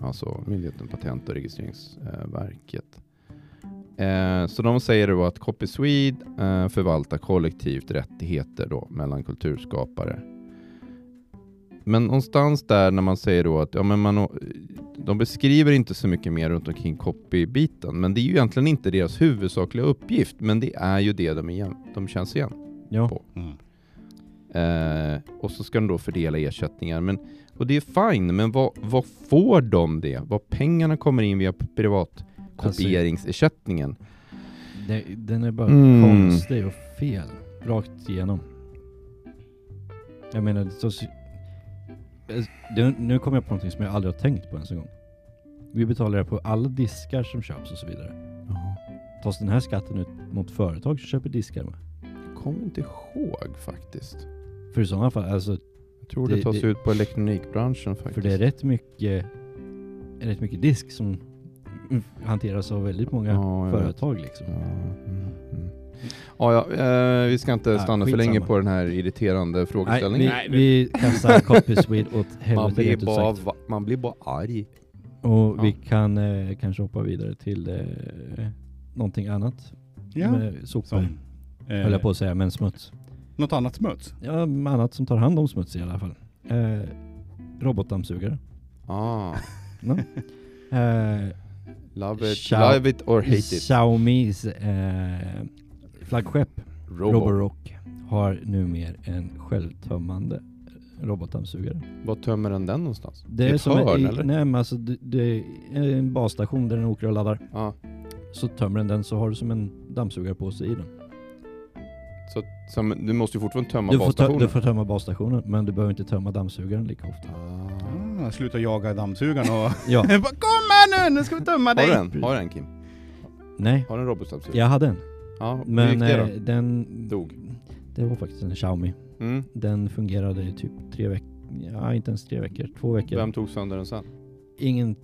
alltså Myndigheten Patent och registreringsverket. Eh, så de säger då att Copy Swede eh, förvaltar kollektivt rättigheter då mellan kulturskapare. Men någonstans där när man säger då att ja, men man, de beskriver inte så mycket mer runt omkring copy-biten, men det är ju egentligen inte deras huvudsakliga uppgift, men det är ju det de, igen, de känns igen. Ja. på. Mm. Eh, och så ska de då fördela ersättningar. Men, och det är fine, men vad, vad får de det? Vad pengarna kommer in via privatkopieringsersättningen? Det, den är bara Mm. konstig och fel. Rakt igenom. Jag menar, så, det, nu kommer jag på någonting som jag aldrig har tänkt på ens en gång. Vi betalar det på alla diskar som köps och så vidare. Tas den här skatten ut mot företag som köper diskar med? kommer inte ihåg faktiskt. För i sådana fall, alltså, Jag tror det, Det- tas det- ut på elektronikbranschen faktiskt. för det är rätt mycket, rätt mycket disk som hanteras av väldigt många Ja, företag liksom. Ja, mm, mm. ja, ja eh, vi ska inte Ja, stanna för länge på den här irriterande Nej, frågeställningen. Nej, vi, vi kastar Copy Swede åt man, helvete ut bara, sagt. va- man blir bara arg. Och Ja. vi kan eh, kanske hoppa vidare till eh, någonting annat. Ja. Med sopor, Som, höll jag på att säga, men smuts. Något annat smuts? Ja, annat som tar hand om smuts i alla fall. Eh, robotdammsugare. Ah, No? [laughs] eh, love it, Xiao- love it or hate it. Xiaomis eh, flaggskepp Robo. Roborock har numera en självtömmande robotdammsugare. Var tömmer den den någonstans? Det I är ett som hörn en, eller? Nej men alltså det, det är en basstation där den åker och laddar. Ja, Så tömmer den den så har du som en dammsugare på sig i den. så, som, du måste ju fortfarande tömma Du får, tö- basstationen. du får tömma basstationen men du behöver inte tömma dammsugaren lika ofta. Ah. Ah, sluta jaga dammsugaren och... [laughs] Ja, [laughs] Bara, Kom här nu, nu ska vi tömma Har dig! du en? Har du en Kim? nej. Har du en robotdammsugare? Jag hade en. Ja, Men gick det eh, då? den... Dog. Det var faktiskt en Xiaomi. Mm. Den fungerade i typ tre veckor. Ja, inte ens tre veckor. Två veckor. Vem tog sönder den sen? Ingen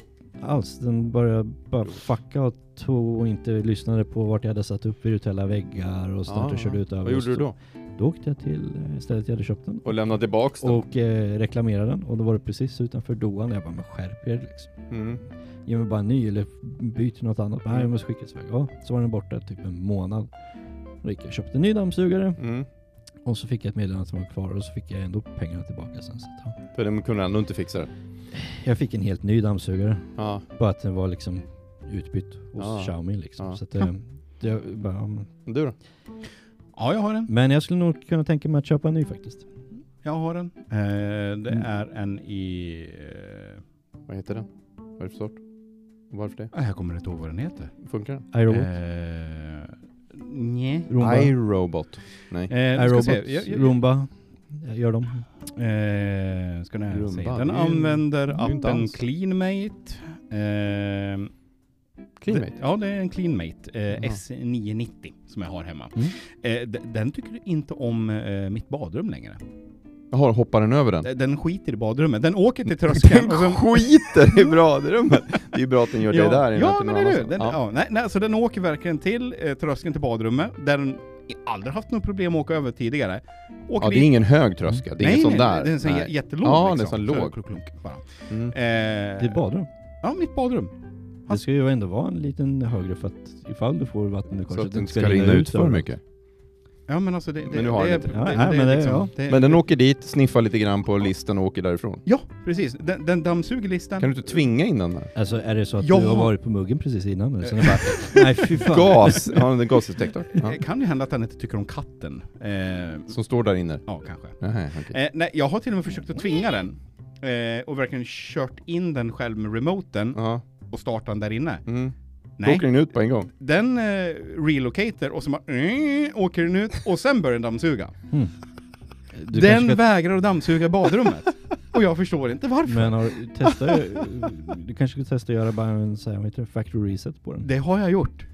alls. Den började bara fucka och tog och inte lyssnade på vart jag hade satt upp virtuella väggar och snart Ah, och körde ut över. Vad gjorde du då? Då åkte jag till eh, stället jag hade köpt den. Och lämnade tillbaks den? Och eh, reklamerade den och då var det precis utanför doan. Jag bara, men skärp er liksom. Mm. Ge mig bara en ny eller byt till något annat. Nej, jag måste skicka iväg. Ja, så var den borta typ en månad. Då gick jag och köpte en ny dammsugare Mm. och så fick jag ett meddelande den var kvar och så fick jag ändå pengarna tillbaka sen. Så att, ja. För de kunde ändå inte fixa det? Jag fick en helt ny dammsugare. Ja. Bara att den var liksom utbytt hos Ja. Xiaomi liksom. Ja. Så att, eh, det, bara, men- Du då? Ja, jag har en. men jag skulle nog kunna tänka mig att köpa en ny faktiskt. Jag har en. Eh, det Mm. är en i... Eh, Vad heter den? Vad är det för sort? Varför det? jag kommer inte ihåg vad den heter. Funkar den? iRobot. Eh, nej. Roomba. iRobot. Nej. Eh, iRobot. Jag, jag, Roomba. Gör dem. Eh, ska ni se. det Den använder appen CleanMate. Eh, Cleanmate? Ja, det är en CleanMate. Eh, Jaha. S990 som jag har hemma. Mm. Eh, den tycker inte om eh, mitt badrum längre. Jaha, hoppar den över den? Den skiter i badrummet. Den åker till [laughs] tröskeln. Den sen- [laughs] skiter i badrummet! Det är ju bra att den gör det där ja men någon det är det. annanstans. Den, ja. nej, nej, så den åker verkligen till eh, tröskeln till badrummet, där den aldrig haft något problem att åka över tidigare. Åker Ja, det är ingen hög tröskel, det är nej, ingen sån nej, där. Den är sån jättelåg Ja, den är liksom. sån låg. Så klunk, klunk, bara. Mm. Eh, Det är badrum. Ja, mitt badrum. Det ska ju ändå vara en liten högre för att ifall du får vattenläckage Så att det inte ska rinna ut för mycket. Ja men alltså det, det, Men nu har det, den är- inte. Ja, det, nej, det, men det- liksom, ja. det, Men den åker dit, sniffar lite grann på listen och åker därifrån. Ja, precis. Den, den dammsuger listan. Kan du inte tvinga in den där? Alltså är det så att Ja. du har varit på muggen precis innan nu? Så den [laughs] bara, nej fy fan. Gas! Ja, en gasdetektor. Ja. Det kan ju hända att den inte tycker om katten. Eh, Som står där inne. ja, kanske. Nej, okej. Eh, nej, jag har till och med försökt att tvinga den. Eh, och verkligen kört in den själv med remoten Ja. Och startat den där inne. Mm. Då Nej, åker den ut på en gång. den eh, relocator och så bara eh, åker den ut och sen börjar den dammsuga. Mm. Den ska, vägrar att dammsuga badrummet. och jag förstår inte varför. men har du testat, du kanske ska testa att göra bara en så här, vad heter det, factory reset på den? Det har jag gjort.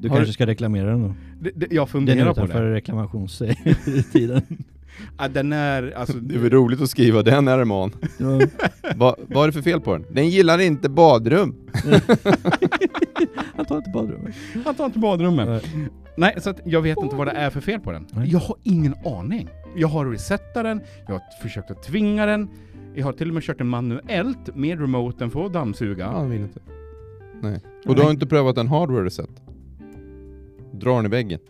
Du Har kanske du- ska reklamera den då? Det, det, jag Den funderar är på utanför det. reklamationstiden. [laughs] Ja, den är, alltså, Det är väl roligt att skriva den är man. Ja. [laughs] Va, vad är det för fel på den? Den gillar inte badrum. Han tar inte badrummet. han tar inte badrummet. Nej. Nej, så att jag vet inte vad det är för fel på den. Nej. Jag har ingen aning. Jag har resetat den, jag har försökt att tvinga den, jag har till och med kört den manuellt med remoten för att dammsuga. Ja, han vill inte. Nej. Och du har inte prövat en hardware reset? Dra den i väggen.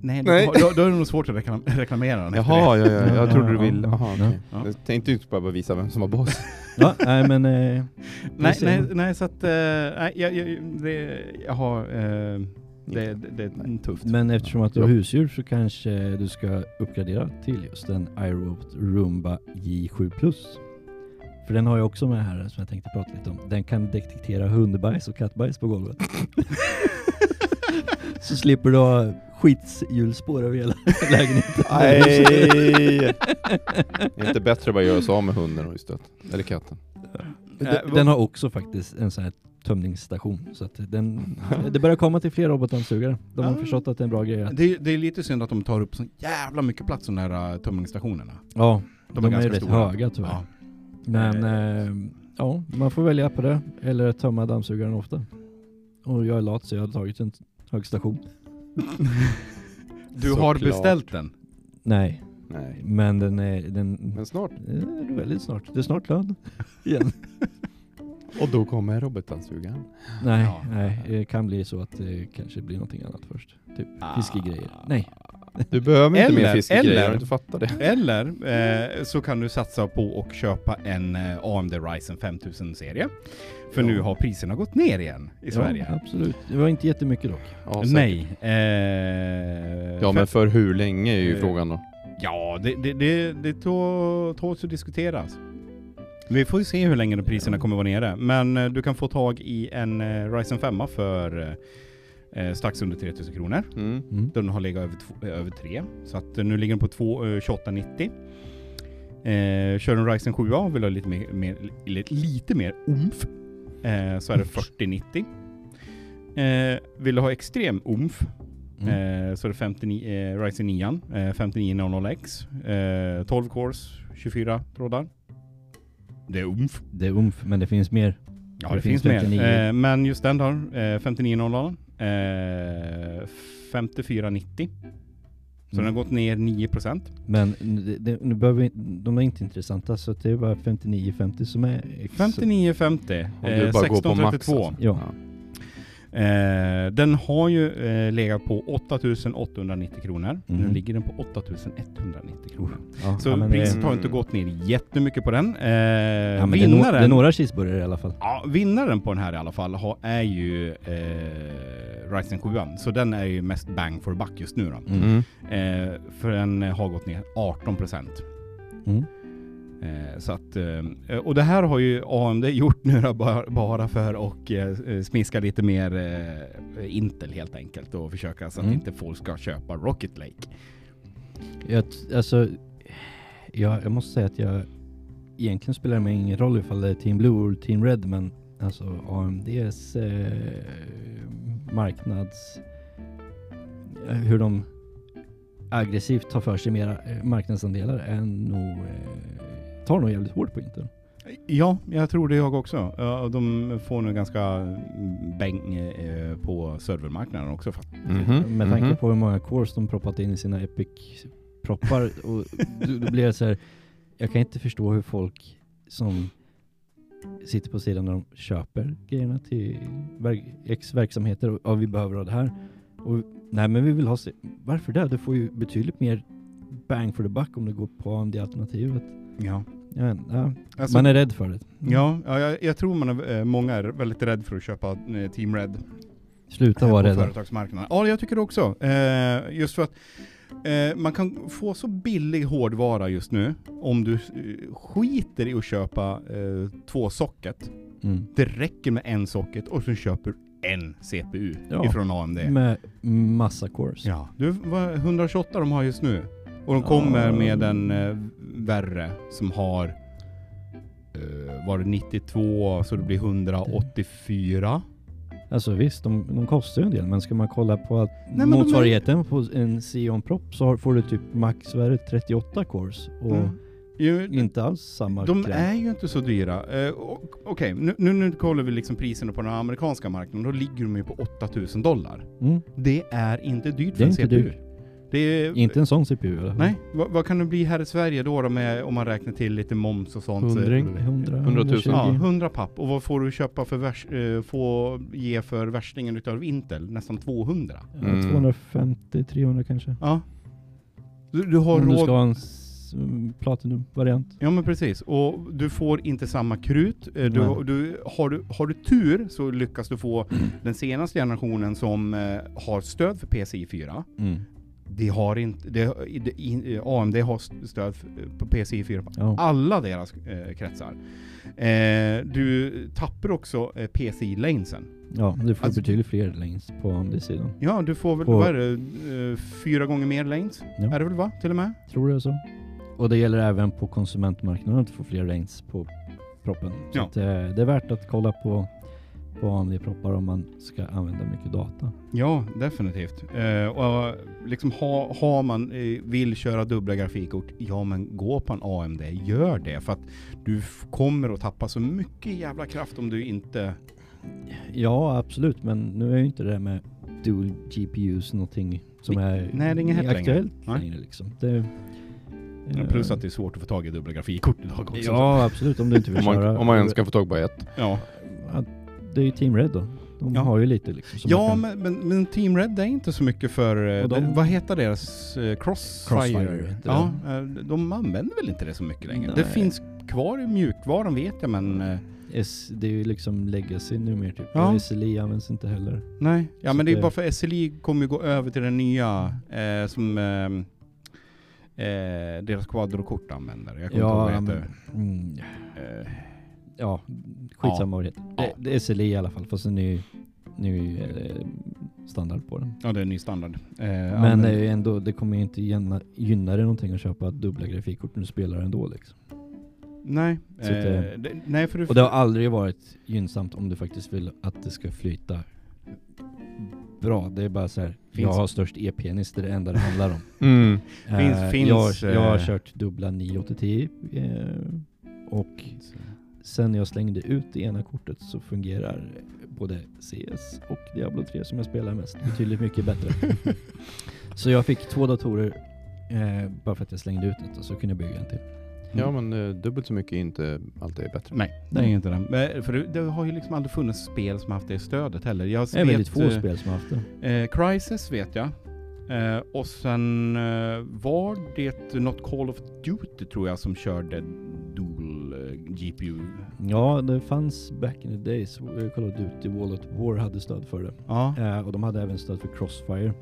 Nej, nej. Då, då, då är det nog svårt att reklam, reklamera den efter Jaha, det. ja, ja, jag Ja, trodde du ville... ja. Jaha, Ja. okej. Ja. Jag tänkte inte bara visa vem som var boss. [laughs] Ja, nej men... Eh, [laughs] Nej, nej, nej, så att... eh, nej, jag, jag, det, jag har... eh, det, det, det är tufft. men eftersom att du har husdjur så kanske du ska uppgradera till just en iRobot Roomba J7 Plus. För den har jag också med här som jag tänkte prata lite om. Den kan detektera hundbajs och kattbajs på golvet. [laughs] så slipper du ha skithjulspår över hela [laughs] lägenheten. Nej! Det är inte bättre att bara göra sig av med hunden och istället. Eller katten. Den, den har också faktiskt en sån här tömningsstation. Så att den, [laughs] det börjar komma till fler robotdammsugare. De har Ja. förstått att det är en bra grej. att- Det, det är lite synd att de tar upp så jävla mycket plats de där äh, tömningsstationerna. Ja, De de, är är, ganska rätt stora. höga tyvärr. Ja. Men eh, ja, man får välja på det. Eller tömma dammsugaren ofta. Och jag är lat så jag har tagit en hög station. [laughs] Du har Såklart. beställt den? Nej, Nej. men den är, den Men snart. är väldigt snart. Det är snart lön. [laughs] Igen. Och då kommer robotdammsugaren. nej, Ja. nej, det kan bli så att det kanske blir någonting annat först. Typ Ah. fiskegrejer. Nej. Du behöver inte Eller- mer fiskegrejer, eller- du inte fattat det? Eller eh, så kan du satsa på att köpa en eh, AMD Ryzen 5000-serie. För Ja. nu har priserna gått ner igen i Sverige. Ja, absolut. Det var inte jättemycket dock. Ja. Nej. Eh, Ja men för- hur länge är ju Eh, frågan då? Ja, det, det, det, det tå- tåls att diskuteras. Vi får ju se hur länge de priserna kommer vara nere. Men eh, du kan få tag i en Ryzen 5 för eh, strax under 3000 kronor. Mm. Mm. Den har legat över, två- över 3. Så att eh, nu ligger den på två, eh, 2890. Eh, kör en Ryzen 7 och vill ha lite mer, mer, lite, lite mer umf. Eh, så är det 4090. Eh, vill du ha extrem umf Mm. Eh, så är det 59, eh, Ryzen 9, eh, 5900X, eh, 12 cores, 24 trådar. Det är umf. Det är umf, men det finns mer. Ja, Det det, finns finns, mer. 59. Eh, men just den då, eh, 5900, eh, 5490. Så den har Mm. gått ner 9%. Men det, det, nu behöver vi, de är inte intressanta så det är bara 59-50 som är... ex- 5950, Om du eh, bara går på max 1632. alltså. Ja. Eh, den har ju eh, legat på 8890 kronor. Nu Mhm. ligger den på 8190 kronor. Ja, Så ja, men det, priset har Mm. inte gått ner jättemycket på den. Eh, ja, men det, är no, vinnaren, det är några cheeseburgare i alla fall. ja, vinnaren på den här i alla fall har, är ju eh, Ryzen 7. Så den är ju mest bang for buck just nu då. Mm. Mm. Eh, för den har gått ner 18%. Mm. Eh, så att, eh, och det här har ju AMD gjort nu då, bara, för att eh, smiska lite mer Intel helt enkelt och försöka så att Mm. inte folk ska köpa Rocket Lake. Jag, alltså, jag, jag måste säga att jag egentligen spelar det mig ingen roll ifall det är Team Blue eller Team Red men alltså AMDs eh, marknads... Hur de aggressivt tar för sig mera marknadsandelar är nog... Eh, tar nog jävligt hårt på Intel. Ja, jag tror det jag också. De får nu ganska mm, bäng eh, på servermarknaden också. För. Mhm, Med tanke mhm. på hur många cores de proppat in i sina Epic-proppar och då, blir det så här. Jag kan inte förstå hur folk som sitter på sidan när de köper grejerna till verk, X verksamheter och ja, vi behöver ha det här. Och nej men vi vill ha Varför det? Du får ju betydligt mer bang for the buck om du går på AMD-alternativet. Ja. Ja, ja, Alltså, man är rädd för det. ja, ja jag, jag tror man är, eh, många är väldigt rädda för att köpa eh, Team Red. Sluta eh, vara på rädda. företagsmarknaden. Ja, jag tycker det också. Eh, just för att eh, man kan få så billig hårdvara just nu om du skiter i att köpa eh, två socket. Mm. Det räcker med en socket och så köper du en CPU Ja. ifrån AMD. Med massa cores. Ja, du, vad 128 de har just nu. Och de kommer med en eh, värre som har eh, var det 92 så det blir 184. Alltså visst, de, de kostar ju en del men ska man kolla på att men de är- motsvarigheten på en Xeon-propp så har, får du typ max vad är det, 38 cores och Mm. Jo, inte alls samma de kräm. är ju inte så dyra. Eh, Okej, nu, nu, nu kollar vi liksom priserna på den amerikanska marknaden. Då ligger de ju på 8000 dollar. Mm. Det är inte dyrt för en CPU. dyrt. Det är, Inte en sån CPU fall. Nej, vad, vad kan det bli här i Sverige då, då med, om man räknar till lite moms och sånt? så- Hundring. 100, 100 000. 120. Ja, 100 papp. Och vad får du köpa för värs, eh, få ge för värstingen utav Intel? Nästan 200. Ja, Mm. 250-300 kanske. Ja. Du, du har Om du råd... ska ha en mm, Platinum-variant. Ja men precis. Och du får inte samma krut. Eh, Du, Nej. du, har, du, har du tur så lyckas du få den senaste generationen som eh, har stöd för PCI 4. Mm. Det har inte, det, det, in- AMD har st- stöd på PCI 4 på Ja. alla deras eh, kretsar. Eh, du tappar också eh, PCI-lanesen. ja, du får Alltså- betydligt fler lanes på AMD-sidan. Ja, du får väl, På- vad är det, eh, fyra gånger mer lanes? Ja. Är det väl va, till och med? Tror det är så? Och det gäller även på konsumentmarknaden att få fler lanes på proppen. Så Ja. att, eh, det är värt att kolla på på AMD-proppar om man ska använda mycket data. Ja, definitivt. Eh, och liksom ha, har man, eh, vill köra dubbla grafikkort, ja men gå på en AMD, gör det. För att du kommer att tappa så mycket jävla kraft om du inte... Ja, absolut, men nu är ju inte det där med dual GPUs någonting som är, nej, det är inget längre. aktuellt Nej. längre. liksom. Det, eh, Plus att det är svårt att få tag i dubbla grafikkort idag också. Ja, absolut, om du inte vill Om man, köra... om man ens kan få tag på ett. Ja, Ja, Det är ju Team Red då. De Ja. har ju lite liksom. som ja kan- men, men, men Team Red är inte så mycket för... eh, de- det, vad heter deras? eh, Crossfire? Crossfire ja, eh, de använder väl inte det så mycket längre. Det Nej. finns kvar i mjukvaran vet jag men... S, det är ju liksom legacy numera typ. Ja. SLI används inte heller. Nej, ja Så men det är det- bara för SLI kommer ju gå över till den nya eh, som eh, eh, deras quadrokort använder. Jag kommer Ja, inte ihåg vad det heter. mm, Eh, ja, skitsamma vad det heter. Ja. Det, det är SLI i alla fall, fast en ny, ny eh, standard på den. ja, det är en ny standard. Eh, Men det är ju ändå, det kommer ju inte gynna, gynna dig någonting att köpa dubbla grafikkort när du spelar ändå liksom. Nej, Så att, eh, eh, det, nej för du... Och det har aldrig varit gynnsamt om du faktiskt vill att det ska flyta bra. Det är bara så här, jag har störst e-penis, det är det enda det handlar om. [laughs] Mm. Finns- Eh, finns, jag, jag har eh, kört dubbla 980 eh, och sen jag slängde ut det ena kortet så fungerar både CS och Diablo 3 som jag spelar mest betydligt mycket bättre. [laughs] så jag fick två datorer eh, bara för att jag slängde ut ett och så kunde jag bygga en till. Ja men eh, dubbelt så mycket är inte alltid bättre. Nej, det är inte det. Men, För det, det har ju liksom aldrig funnits spel som haft det stödet heller. Jag Det är väldigt få eh, spel som haft det. Eh, Crisis vet jag. Eh, och sen eh, var det något Call of Duty tror jag som körde eh, GPU. Ja, det fanns back in the days. eh, Call of Duty Wall at War hade stöd för det. Ja, Eh, och de hade även stöd för Crossfire.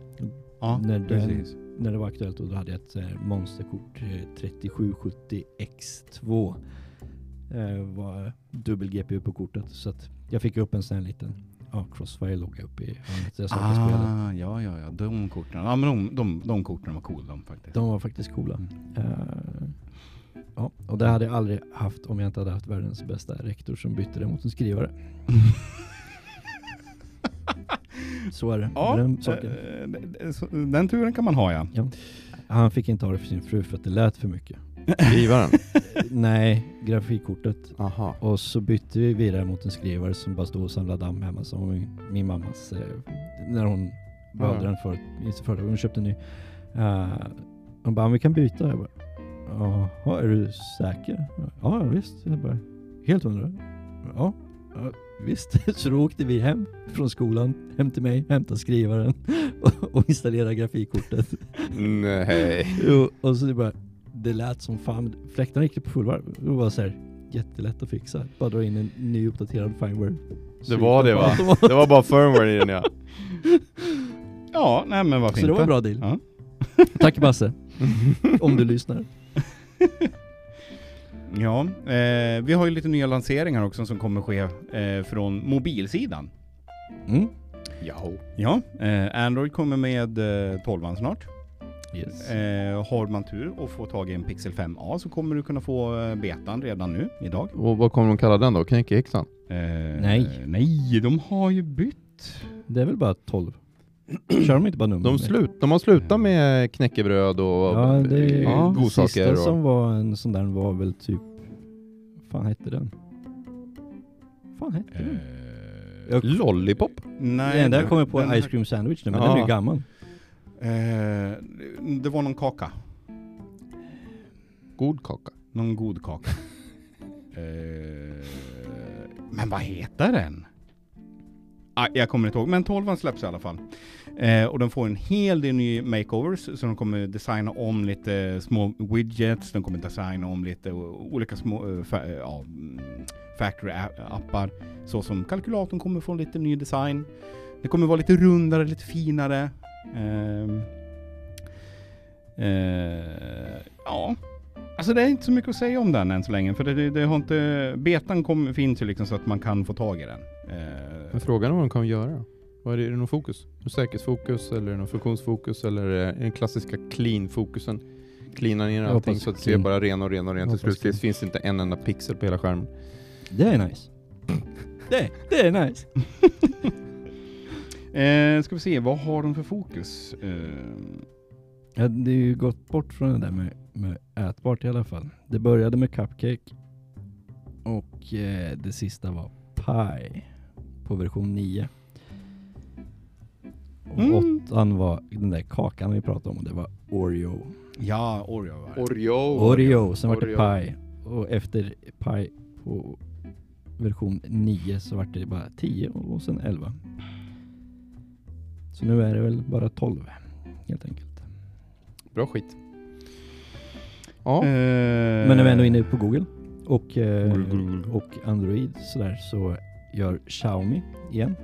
ja när den- precis. När det var aktuellt och då hade jag ett eh, monsterkort eh, 3770 X2. Eh, var dubbel GPU på kortet. Så att jag fick upp en sån här liten ja, Crossfire-logga upp i hörnet. Jag. Ah, ja, ja, ja, de korten. Ja, men de, de, de korten var coola de faktiskt. De var faktiskt coola. Mm. Eh, ja, och det hade jag aldrig haft om jag inte hade haft världens bästa rektor som bytte det mot en skrivare. [laughs] Så är det Ja, den saken. eh, den turen kan man ha ja. Han fick inte ha det för sin fru för att det lät för mycket. [laughs] Skrivaren? Nej, grafikkortet. Aha. Och så bytte vi vidare mot en skrivare som bara stod och samlade damm hemma som min, min mammas, eh, när hon valde Ja. den för, i sitt företag. Hon köpte en ny. Uh, hon bara, "Men vi kan byta. Jag bara, jaha, är du säker? Ja, visst. Jag bara, helt hundra? Ja, ja, visst. [laughs] Så då åkte vi hem från skolan, hem till mig, hämtade skrivaren [laughs] och, och installerade grafikkortet. Nej. [laughs] Jo, och så det bara, det lät som fan. Fläktarna gick på fullvarv. Det var så här jättelätt att fixa. Bara dra in en ny uppdaterad firmware. Det var det va? Det var bara firmware i den ja. Ja, nej men varför Så det var en bra deal. Ja. Tack Basse, [laughs] om du lyssnar. [laughs] Ja, eh, vi har ju lite nya lanseringar också som kommer ske eh, från mobilsidan. Mm. Ja. Ja, eh, Android kommer med eh, 12 snart. Yes. Eh, har man tur och får tag i en Pixel 5a så kommer du kunna få eh, betan redan nu, idag. Och vad kommer de kalla den då? Knäckehäxan? Eh, Nej. Nej, de har ju bytt. Det är väl bara 12? Kör de inte bara nummer? De, slut, de har slutat med knäckebröd och Ja, det är ja, godsaker. sista Och, som var en sån där var väl typ... fan hette den? fan hette den? Jag- Lollipop? nej, Den där den- kommer på den Ice Cream Sandwich nu, men Ja. den är ju gammal. Eh, det var någon kaka. God kaka. Någon god kaka. [laughs] eh, men vad heter den? Ah, jag kommer inte ihåg, men 12 släpps i alla fall. Eh, och de får en hel del nya makeovers, så de kommer designa om lite små widgets, de kommer designa om lite olika små uh, fa- uh, ja, mm, factory-appar. Så som kalkylatorn kommer få lite ny design. Det kommer vara lite rundare, lite finare. Ehm, eh, ja, Alltså det är inte så mycket att säga om den än så länge, för det, det, det har inte... Betan kom, finns ju liksom så att man kan få tag i den. Eh, Men frågan är vad de kan göra? Vad är det, är det någon fokus? Någon säkerhetsfokus eller någon funktionsfokus eller är det den klassiska clean-fokusen? Cleana ner allting så att det ser bara ren och ren och ren till slut. Det finns inte en enda pixel på hela skärmen. Det är nice. Det, det är nice. [laughs] Eh, ska vi se, vad har de för fokus? Eh, Ja, det är ju gått bort från det där med, med ätbart i alla fall. Det började med cupcake och eh, det sista var pie på version 9. Och Mm. åttan var den där kakan vi pratade om och det var Oreo. ja, Oreo var det. Oreo. Oreo, sen var det pie. Och efter pie på version 9 så var det bara 10 och sen 11. Så nu är det väl bara 12 helt enkelt. Bra skit. Ja. Eh, Men när vi ändå är inne på Google och, eh, Google. och Android sådär så gör Xiaomi igen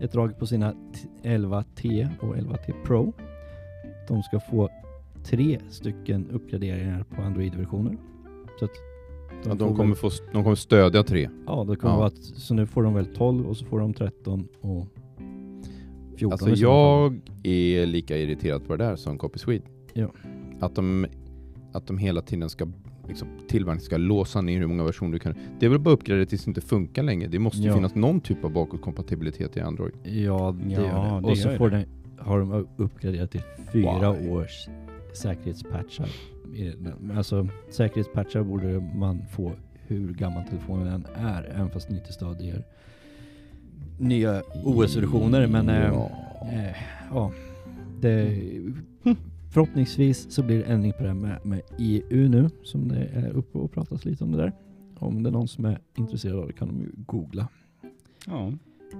ett drag på sina t- 11T och 11T Pro. De ska få tre stycken uppgraderingar på Android-versioner. Så att Ja, får de, väl- kommer få, de kommer stödja tre. Ja, det kommer Ja. vara att, så nu får de väl 12 och så får de 13 och 14 Alltså jag är lika irriterad på det där som Copy Swede. Ja. Att de, att de hela tiden ska, liksom, tillverkningen ska låsa ner hur många versioner du kan. Det är väl bara uppgradera tills det inte funkar längre. Det måste ju Ja. finnas någon typ av bakåtkompatibilitet i Android. Ja, det Ja, gör det. det Och så får det. den, har de uppgraderat till fyra Why? års säkerhetspatchar. Alltså säkerhetspatchar borde man få hur gammal telefonen än är, även fast den inte stödjer nya OS-versioner. Men eh, Ja. eh, ja, det, [laughs] förhoppningsvis så blir det ändring på det här med, med EU nu, som det är uppe och pratas lite om det där. Om det är någon som är intresserad av det kan de ju googla Ja.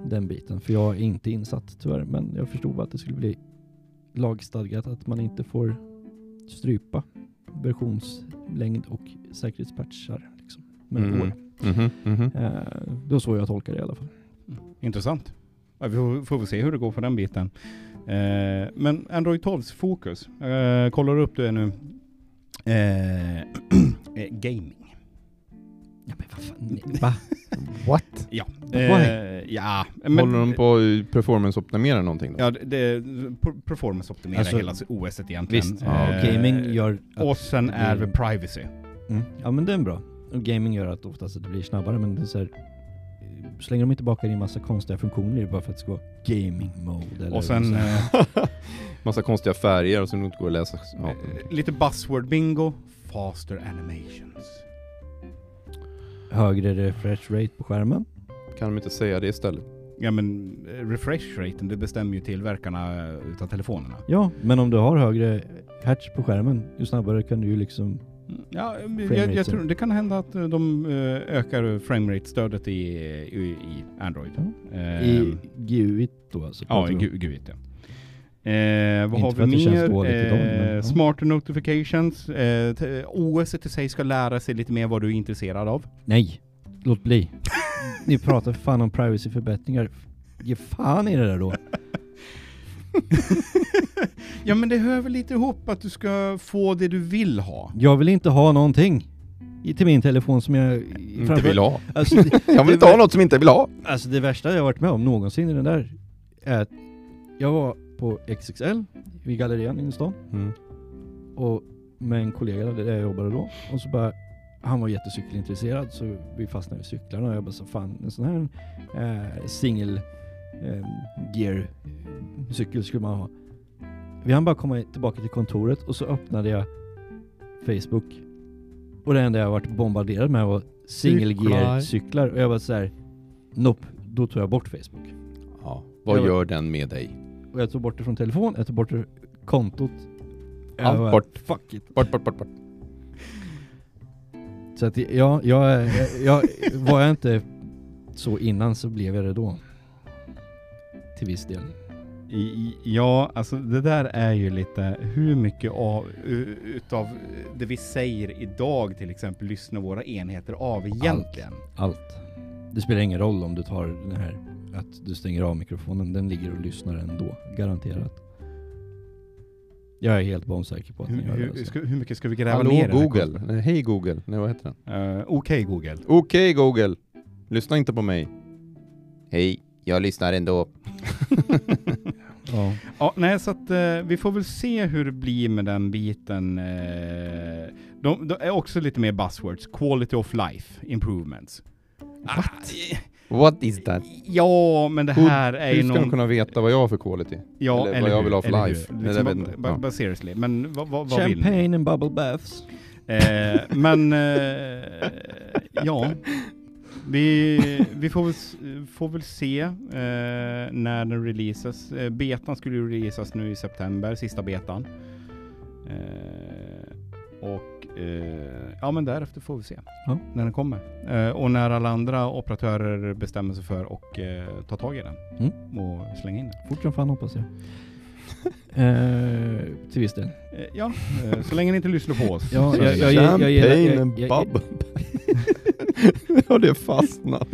den biten. För jag är inte insatt tyvärr. Men jag förstod att det skulle bli lagstadgat att man inte får strypa versionslängd och säkerhetspatchar. Liksom, med Mm. år. Mhm, mhm. Eh, det var så jag tolkar det i alla fall. Intressant. Ja, vi får, får väl se hur det går på den biten. Eh, men Android 12s fokus, eh, kollar du upp det nu? Eh, [clears throat] eh, gaming. Ja, men vad fan, [laughs] va? What? Ja. Eh, ja. Men, Håller de på att performance-optimera någonting då? Ja, det, det per- performance optimerar Alltså, hela OS egentligen. Visst, Ja, Eh, gaming gör att Och sen är det privacy. Mm. Ja men det är bra. Och gaming gör att oftast det blir snabbare men det är så här, så länge de inte bakar in massa konstiga funktioner bara för att det ska vara gaming mode eller Och sen eh, [laughs] Massa konstiga färger och som inte går att läsa. Ja. eh, lite buzzword bingo. Faster animations. högre refresh rate på skärmen. Kan de inte säga det istället? Ja men eh, refresh raten, det bestämmer ju tillverkarna utav telefonerna. Ja, men om du har högre hertz på skärmen, ju snabbare kan du ju liksom... Mm, Ja, jag, jag tror det kan hända att eh, de eh, ökar framerate-stödet i, i, i Android. Eh, I GUI då alltså. Ja, pratar vi om. gu- gud ja. Eh, vad Inte har vi mer? eh, ja. Smarter notifications. Eh, OS i sig ska lära sig lite mer vad du är intresserad av. Nej, låt bli. Ni pratar fan om privacy-förbättringar. Ge fan i det där då. [laughs] ja men det hör väl lite ihop att du ska få det du vill ha. Jag vill inte ha någonting i- till min telefon som jag... Inte vill ha. Alltså, [laughs] det, Jag vill inte ha något som inte vill ha. Alltså det värsta jag varit med om någonsin i den där är att jag var på XXL vid gallerian inne i stan Mm. och med en kollega där jag jobbade då och så bara han var jättecykelintresserad så vi fastnade vid cyklarna och jag bara så fan en sån här eh, single eh, gear cykel skulle man ha. Vi hann bara komma tillbaka till kontoret och så öppnade jag Facebook och det enda jag varit bombarderad med var single gear cyklar och jag var så här Nope, då tog jag bort Facebook. Ja. Vad Jag var- gör den med dig? Och jag tog bort det från telefon, jag tog bort det kontot. Allt bara, bort. Fuck it. Bort, bort, bort, bort. Så att ja, jag, jag, jag, var jag inte så innan så blev jag det då. Till viss del. I, ja, alltså det där är ju lite hur mycket av, utav det vi säger idag till exempel lyssnar våra enheter av egentligen. Allt. Det spelar ingen roll om du tar den här, att du stänger av mikrofonen, den ligger och lyssnar ändå. Garanterat. Jag är helt bombsäker på att den Hur, gör det. hur, Alltså. ska, hur mycket ska vi gräva Hallå ner Google. Nej, Hej Google. Nej, vad heter den? Uh, Okej Google. Okej Google. Lyssna inte på mig. Hej, jag lyssnar ändå. [laughs] Ja. Ja, nej så att eh, vi får väl se hur det blir med den biten. Eh, de, de är också lite mer buzzwords. Quality of life improvements. Ah, eh, What is that? Ja, men det Hur- här är Hur ju ska någon... de kunna veta vad jag har för quality? Ja, eller vad jag hur, vill ha för eller life? hur. Nej, Liksom, inte. bara, Ja. bara seriously, men vad, vad, vad vill ni? Champagne and bubble baths. Eh, men eh, ja, [laughs] vi, vi får, väl, får väl se eh, när den releases. Eh, betan skulle ju releasas nu i september, sista betan. Eh, och eh, ja, men därefter får vi se Ja. när den kommer. Eh, och när alla andra operatörer bestämmer sig för och eh, ta tag i den Mm. och slänga in den. Fort som fan hoppas jag. [laughs] eh, till viss del. Ja, så länge ni inte lyssnar på oss. Ja, så jag- är det- jag- jag- jag gillar- Champagne jag- and jag- bubble. [laughs] [laughs] [laughs] Har det fastnat?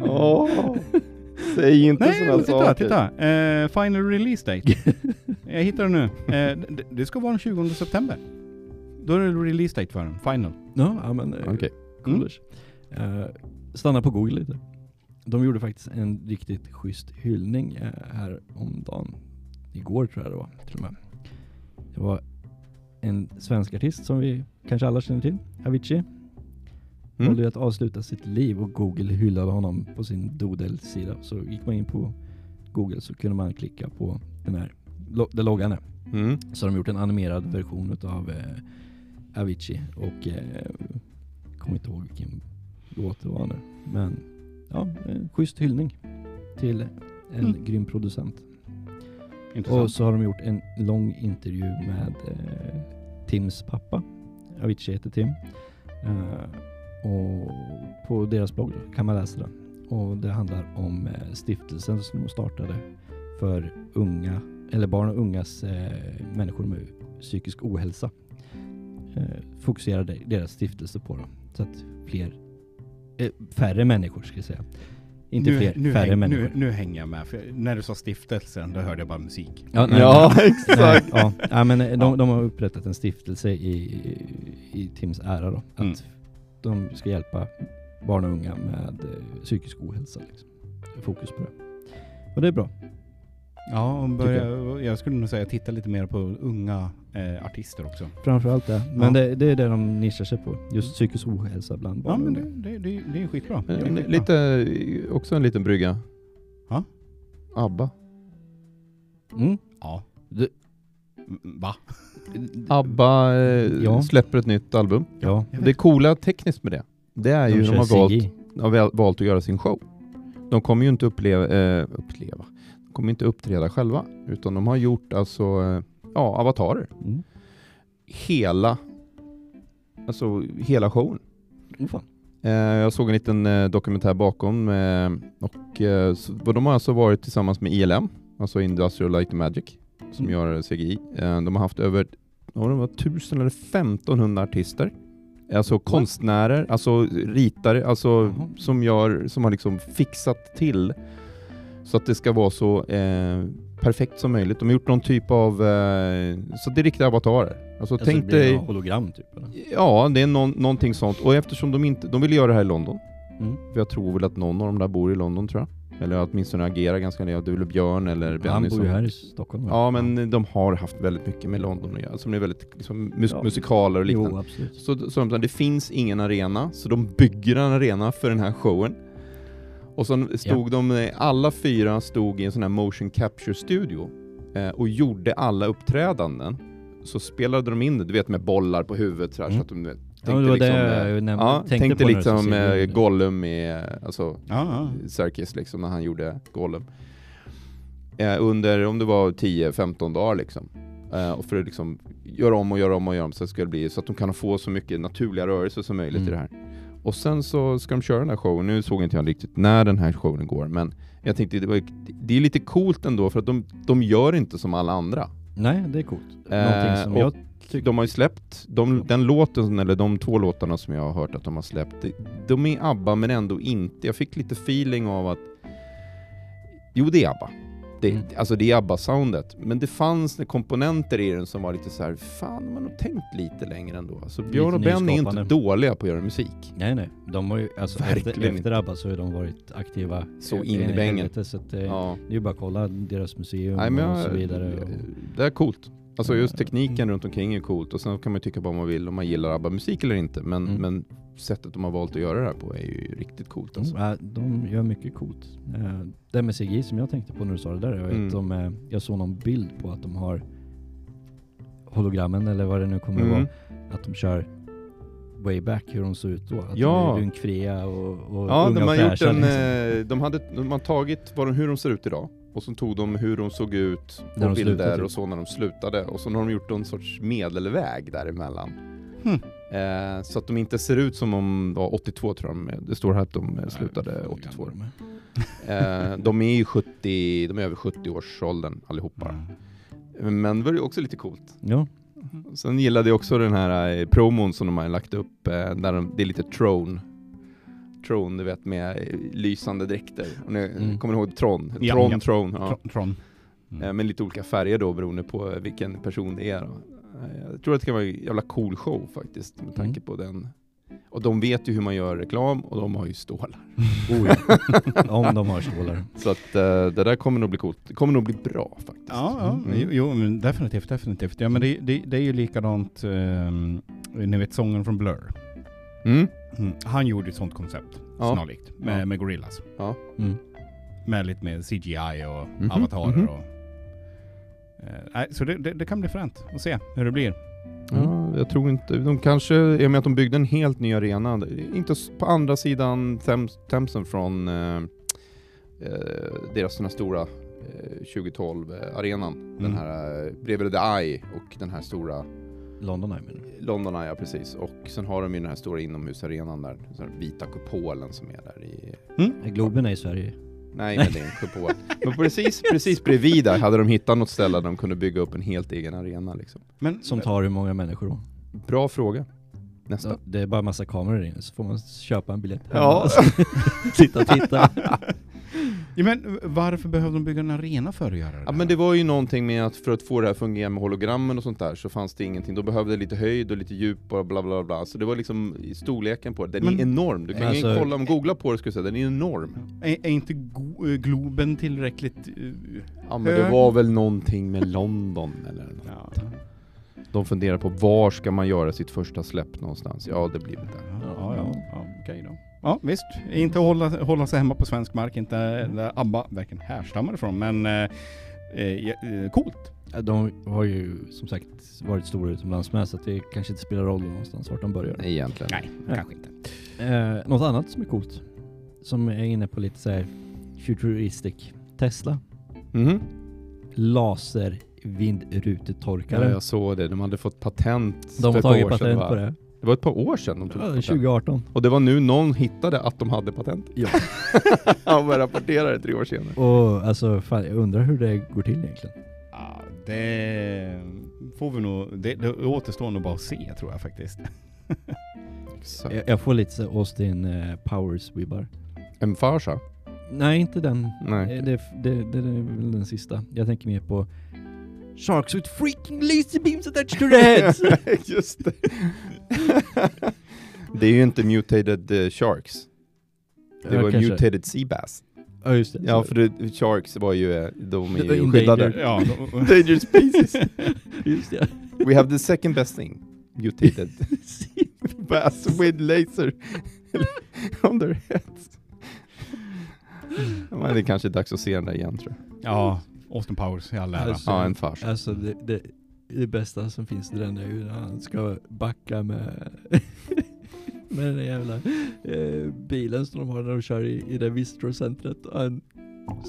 [laughs] Åh, säg inte Nej, sådana titta, saker. titta. Eh, final release date. [laughs] Jag hittar den nu. Eh, det, ska vara den 20 september. Då är det release date för den, final. Ja, ja men eh, Okej. coolers. Eh, stanna på Google lite. De gjorde faktiskt en riktigt schysst hyllning här om dagen. Igår tror jag det var till och med. Det var en svensk artist som vi kanske alla känner till, Avicii. Mm. valde att avsluta sitt liv och Google hyllade honom på sin Doodle-sida. Så gick man in på Google så kunde man klicka på den här, lo- där loggan är. Mm. Så har de gjort en animerad version utav eh, Avicii och eh, kommer inte ihåg vilken låt det var nu. Men ja, en schysst hyllning till en Mm. grym producent. Intressant. Och så har de gjort en lång intervju med eh, Tims pappa. Avicii heter Tim. Eh, och på deras blogg kan man läsa det. Och det handlar om eh, stiftelsen som de startade för unga, eller barn och ungas eh, människor med psykisk ohälsa. Eh, fokuserade deras stiftelse på då. Så att fler, eh, färre människor ska jag säga. Inte nu, fler, nu, färre häng, människor. nu, nu hänger jag med. För när du sa stiftelsen, då hörde jag bara musik. Ja, nej, Ja, Nej, [laughs] exakt. ja. ja, men eh, de, de har upprättat en stiftelse i, i Tims ära då. Att Mm. De ska hjälpa barn och unga med eh, psykisk ohälsa. Liksom. Fokus på det. Och det är bra. Ja, börja, jag skulle nog säga titta lite mer på unga eh, artister också. Framförallt det. Men Ja. det, det är det de nischar sig på. Just psykisk ohälsa bland barn Ja, men det, det, det, det är skitbra. Det är Men skitbra. Lite, också en liten brygga. Ja. ABBA. Mm. Ja. Det- Mm, Va? ABBA eh, Ja. släpper ett nytt album. Ja. Det coola tekniskt med det, det är ju hur de har valt, har väl- valt att göra sin show. De kommer ju inte uppleva, eh, uppleva. De kommer inte uppträda själva, utan de har gjort alltså, eh, ja, avatarer. Mm. Hela, alltså hela showen. Oh, fan. Eh, jag såg en liten eh, dokumentär bakom eh, och eh, så, de har alltså varit tillsammans med ILM, alltså Industrial Light and Magic, som gör CGI. Eh, de har haft över ja, det var 1000 eller 1500 artister. Alltså konstnärer, alltså ritare, alltså Jaha. som, gör, som har liksom fixat till så att det ska vara så eh, perfekt som möjligt. De har gjort någon typ av, eh, så det är riktiga avatarer. Alltså, Alltså, tänk det blir dig, hologram typ. Eller? ja det är någon, någonting sånt. Och eftersom de inte, de vill göra det här i London, Mm. för jag tror väl att någon av dem där bor i London tror jag. Eller åtminstone agerar ganska nära. Är väl Björn eller Han Benny bor som... ju här i Stockholm. Ja men de har haft väldigt mycket med London att göra. Som är väldigt liksom, mus- Ja. musikaler och liknande. Jo, absolut. Så, så de, det finns ingen arena, så de bygger en arena för den här showen. Och så stod de, eh, alla fyra stod i en sån här motion capture studio eh, och gjorde alla uppträdanden. Så spelade de in det, du vet med bollar på huvudet så, här, Mm. så att de vet, Ja, men det var det eh, jag nämnde. ja, tänkte tänkte liksom CGI. Gollum i, eh, alltså Ja, ja. Circus liksom när han gjorde Gollum. Eh, under, om det var 10-15 dagar liksom. Eh, och för att liksom göra om och göra om och göra om så, att det ska bli, så att de kan få så mycket naturliga rörelser som möjligt Mm. i det här. Och sen så ska de köra den här showen, nu såg inte jag riktigt när den här showen går, men jag tänkte det, var, det är lite coolt ändå för att de, de gör inte som alla andra. Nej, det är coolt. Eh, Någonting som och jag. De har ju släppt, de, den låten, eller de två låtarna som jag har hört att de har släppt, de, de är ABBA men ändå inte. Jag fick lite feeling av att, jo det är ABBA. Det, Mm. Alltså det är ABBA-soundet. Men det fanns komponenter i den som var lite så här, fan man har tänkt lite längre ändå. Alltså Björn och Ben är inte dåliga på att göra musik. Nej, nej. De har ju, alltså efter, Verkligen efter ABBA så har de varit aktiva Så in i bängen. Så att, Ja. det är ju bara att kolla deras museum Nej, men och jag, så vidare. Och, Det är coolt. Alltså just tekniken mm. runt omkring är coolt och sen kan man tycka vad man vill om man gillar ABBA-musik eller inte. Men, Mm. men sättet de har valt att göra det här på är ju riktigt coolt alltså. Mm, äh, de gör mycket coolt. Eh, det med CGI som jag tänkte på när du sa det där, är Mm. att de, jag såg någon bild på att de har hologrammen eller vad det nu kommer att Mm. vara, att de kör way back hur de såg ut då. Att Ja. de är rynkfria och, och Ja, unga de har och gjort fräscha, en, liksom. eh, de, hade, de har tagit de, hur de ser ut idag och så tog de hur de såg ut på de slutade, bilder typ. och så när de slutade och så har de gjort en sorts medelväg däremellan. Hmm. Eh, så att de inte ser ut som om, ja, 82 tror jag de det står här att de eh, slutade Nej, 82. gamla de är. Eh, de är ju 70, de är över 70-årsåldern allihopa. Mm. Men det var ju också lite coolt. Ja, Sen gillade jag också den här eh, promon som de har lagt upp, eh, där de, det är lite Tron. Tron, du vet med eh, lysande dräkter. Och ni, Mm. Kommer ni ihåg Tron? Ja, Tron, ja. Tron. Ja. Tron. Mm. Med lite olika färger då beroende på vilken person det är. Då. Eh, Jag tror att det kan vara en jävla cool show faktiskt med tanke Mm. på den. Och de vet ju hur man gör reklam och de har ju stålar. [laughs] oh, ja. Om de har stålar. [laughs] Så att eh, det där kommer nog bli coolt. Det kommer nog bli bra faktiskt. Ja, ja Mm. jo, jo, men definitivt, definitivt. Ja, men det, det, det är ju likadant, um, ni vet sången från Blur. Mm. Mm. Han gjorde ett sånt koncept, Ja. snarlikt, med, Ja. med Gorillaz. Mm. Med lite mer CGI och Mhm, avatarer mhm. och... eh, nej, så det, det, det kan bli fränt att se hur det blir. Ja, jag tror inte, de kanske, i och med att de byggde en helt ny arena, inte på andra sidan Thames, Thamesen från eh, eh, deras den här stora eh, 2012-arenan. Den Mm. här eh, bredvid The Eye och den här stora London Eye menar du? London Eye, ja precis. Och sen har de ju den här stora inomhusarenan där, den här vita kupolen som är där i... Nej, Globen är i Sverige. Nej, men det är en kupol. Men precis, precis bredvid där hade de hittat något ställe där de kunde bygga upp en helt egen arena liksom. Men, Som tar hur många människor då? Bra fråga. Nästa. Det är bara massa kameror inne, så får man köpa en biljett hemma. Ja. [laughs] Sitta och titta. [laughs] ja, men varför behövde de bygga en arena för att göra det Ja där? men det var ju någonting med att för att få det här att fungera med hologrammen och sånt där så fanns det ingenting. Då behövde det lite höjd och lite djup och bla bla bla. Så det var liksom storleken på det. Den Men- är enorm. Du kan ju Alltså- kolla, om googla på det du säga, den är enorm. Är, är inte eh, Globen tillräckligt... eh, Ja men det Hög. var väl någonting med London eller något. ja. De funderar på var ska man göra sitt första släpp någonstans? Ja det blir väl där. Ja, ja, ja. okej då. Ja, visst. Inte hålla, hålla sig hemma på svensk mark, inte där ABBA verkligen härstammar ifrån, men eh, eh, ja, eh, coolt. De har ju som sagt varit stora utomlands med, så att det kanske inte spelar roll någonstans vart de börjar. Nej, egentligen. Nej, Ja. kanske inte. Eh, något annat som är coolt, som är inne på lite så här futuristic. Tesla. Mhm. Laser Ja, vindrutetorkare. jag såg det. De hade fått patent de har tagit sedan, patent va? på det. Det var ett par år sedan de tog Ja, patent. 2018. Och det var nu någon hittade att de hade patent. Ja. [laughs] Han började rapportera det tre år senare. Och alltså, fan, jag undrar hur det går till egentligen. Ja, det får vi nog, det, det återstår nog bara att se tror jag faktiskt. Exakt. Jag, jag får lite Austin eh, Powers-vibbar. En farsa? Nej, inte den. Nej. Eh, Det, det, det, är väl den sista. Jag tänker mer på Sharks with freaking laser beams attached to their heads! [laughs] Just det. [laughs] det är ju inte mutated eh, sharks. Det Ja, var kanske. mutated sea bass. Ja just det. Ja, för det, sharks var ju, eh, de är [laughs] ju skyddade. Ja, då, Endangered species. just det. We have the second best thing. Mutated bass with laser on their heads. Men det är kanske dags att se den där igen tror jag. ja, Austin Powers i all ära. Alltså- Ja, en farsa. Alltså det, det, det bästa som finns i den är ju när han ska backa med [laughs] med den där jävla eh, bilen som de har när de kör i, i det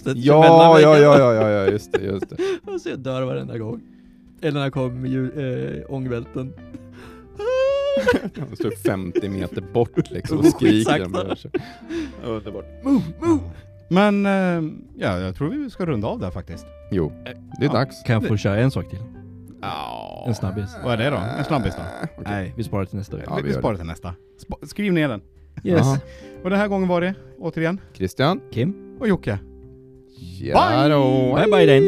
sig Ja, ja, ja, ja, ja, ja, just det, just det. [laughs] Alltså jag dör varenda gång. Eller när han kommer med ju- eh, ångvälten. Han står 50 meter bort liksom och [laughs] skriker. Underbart. Move, move! Men eh, ja, jag tror vi ska runda av där faktiskt. Jo, det är Ja. dags. Kan jag få köra en sak till? Ja. En snabbis. Vad är det då? En snabbis då? Okej. Nej, vi sparar till nästa vecka. Ja, vi vi sparar det. till nästa. Sp- skriv ner den. Yes. Jaha. [laughs] Och den här gången var det, återigen, Christian? Kim? och Jocke. Ja då. Bye bye then.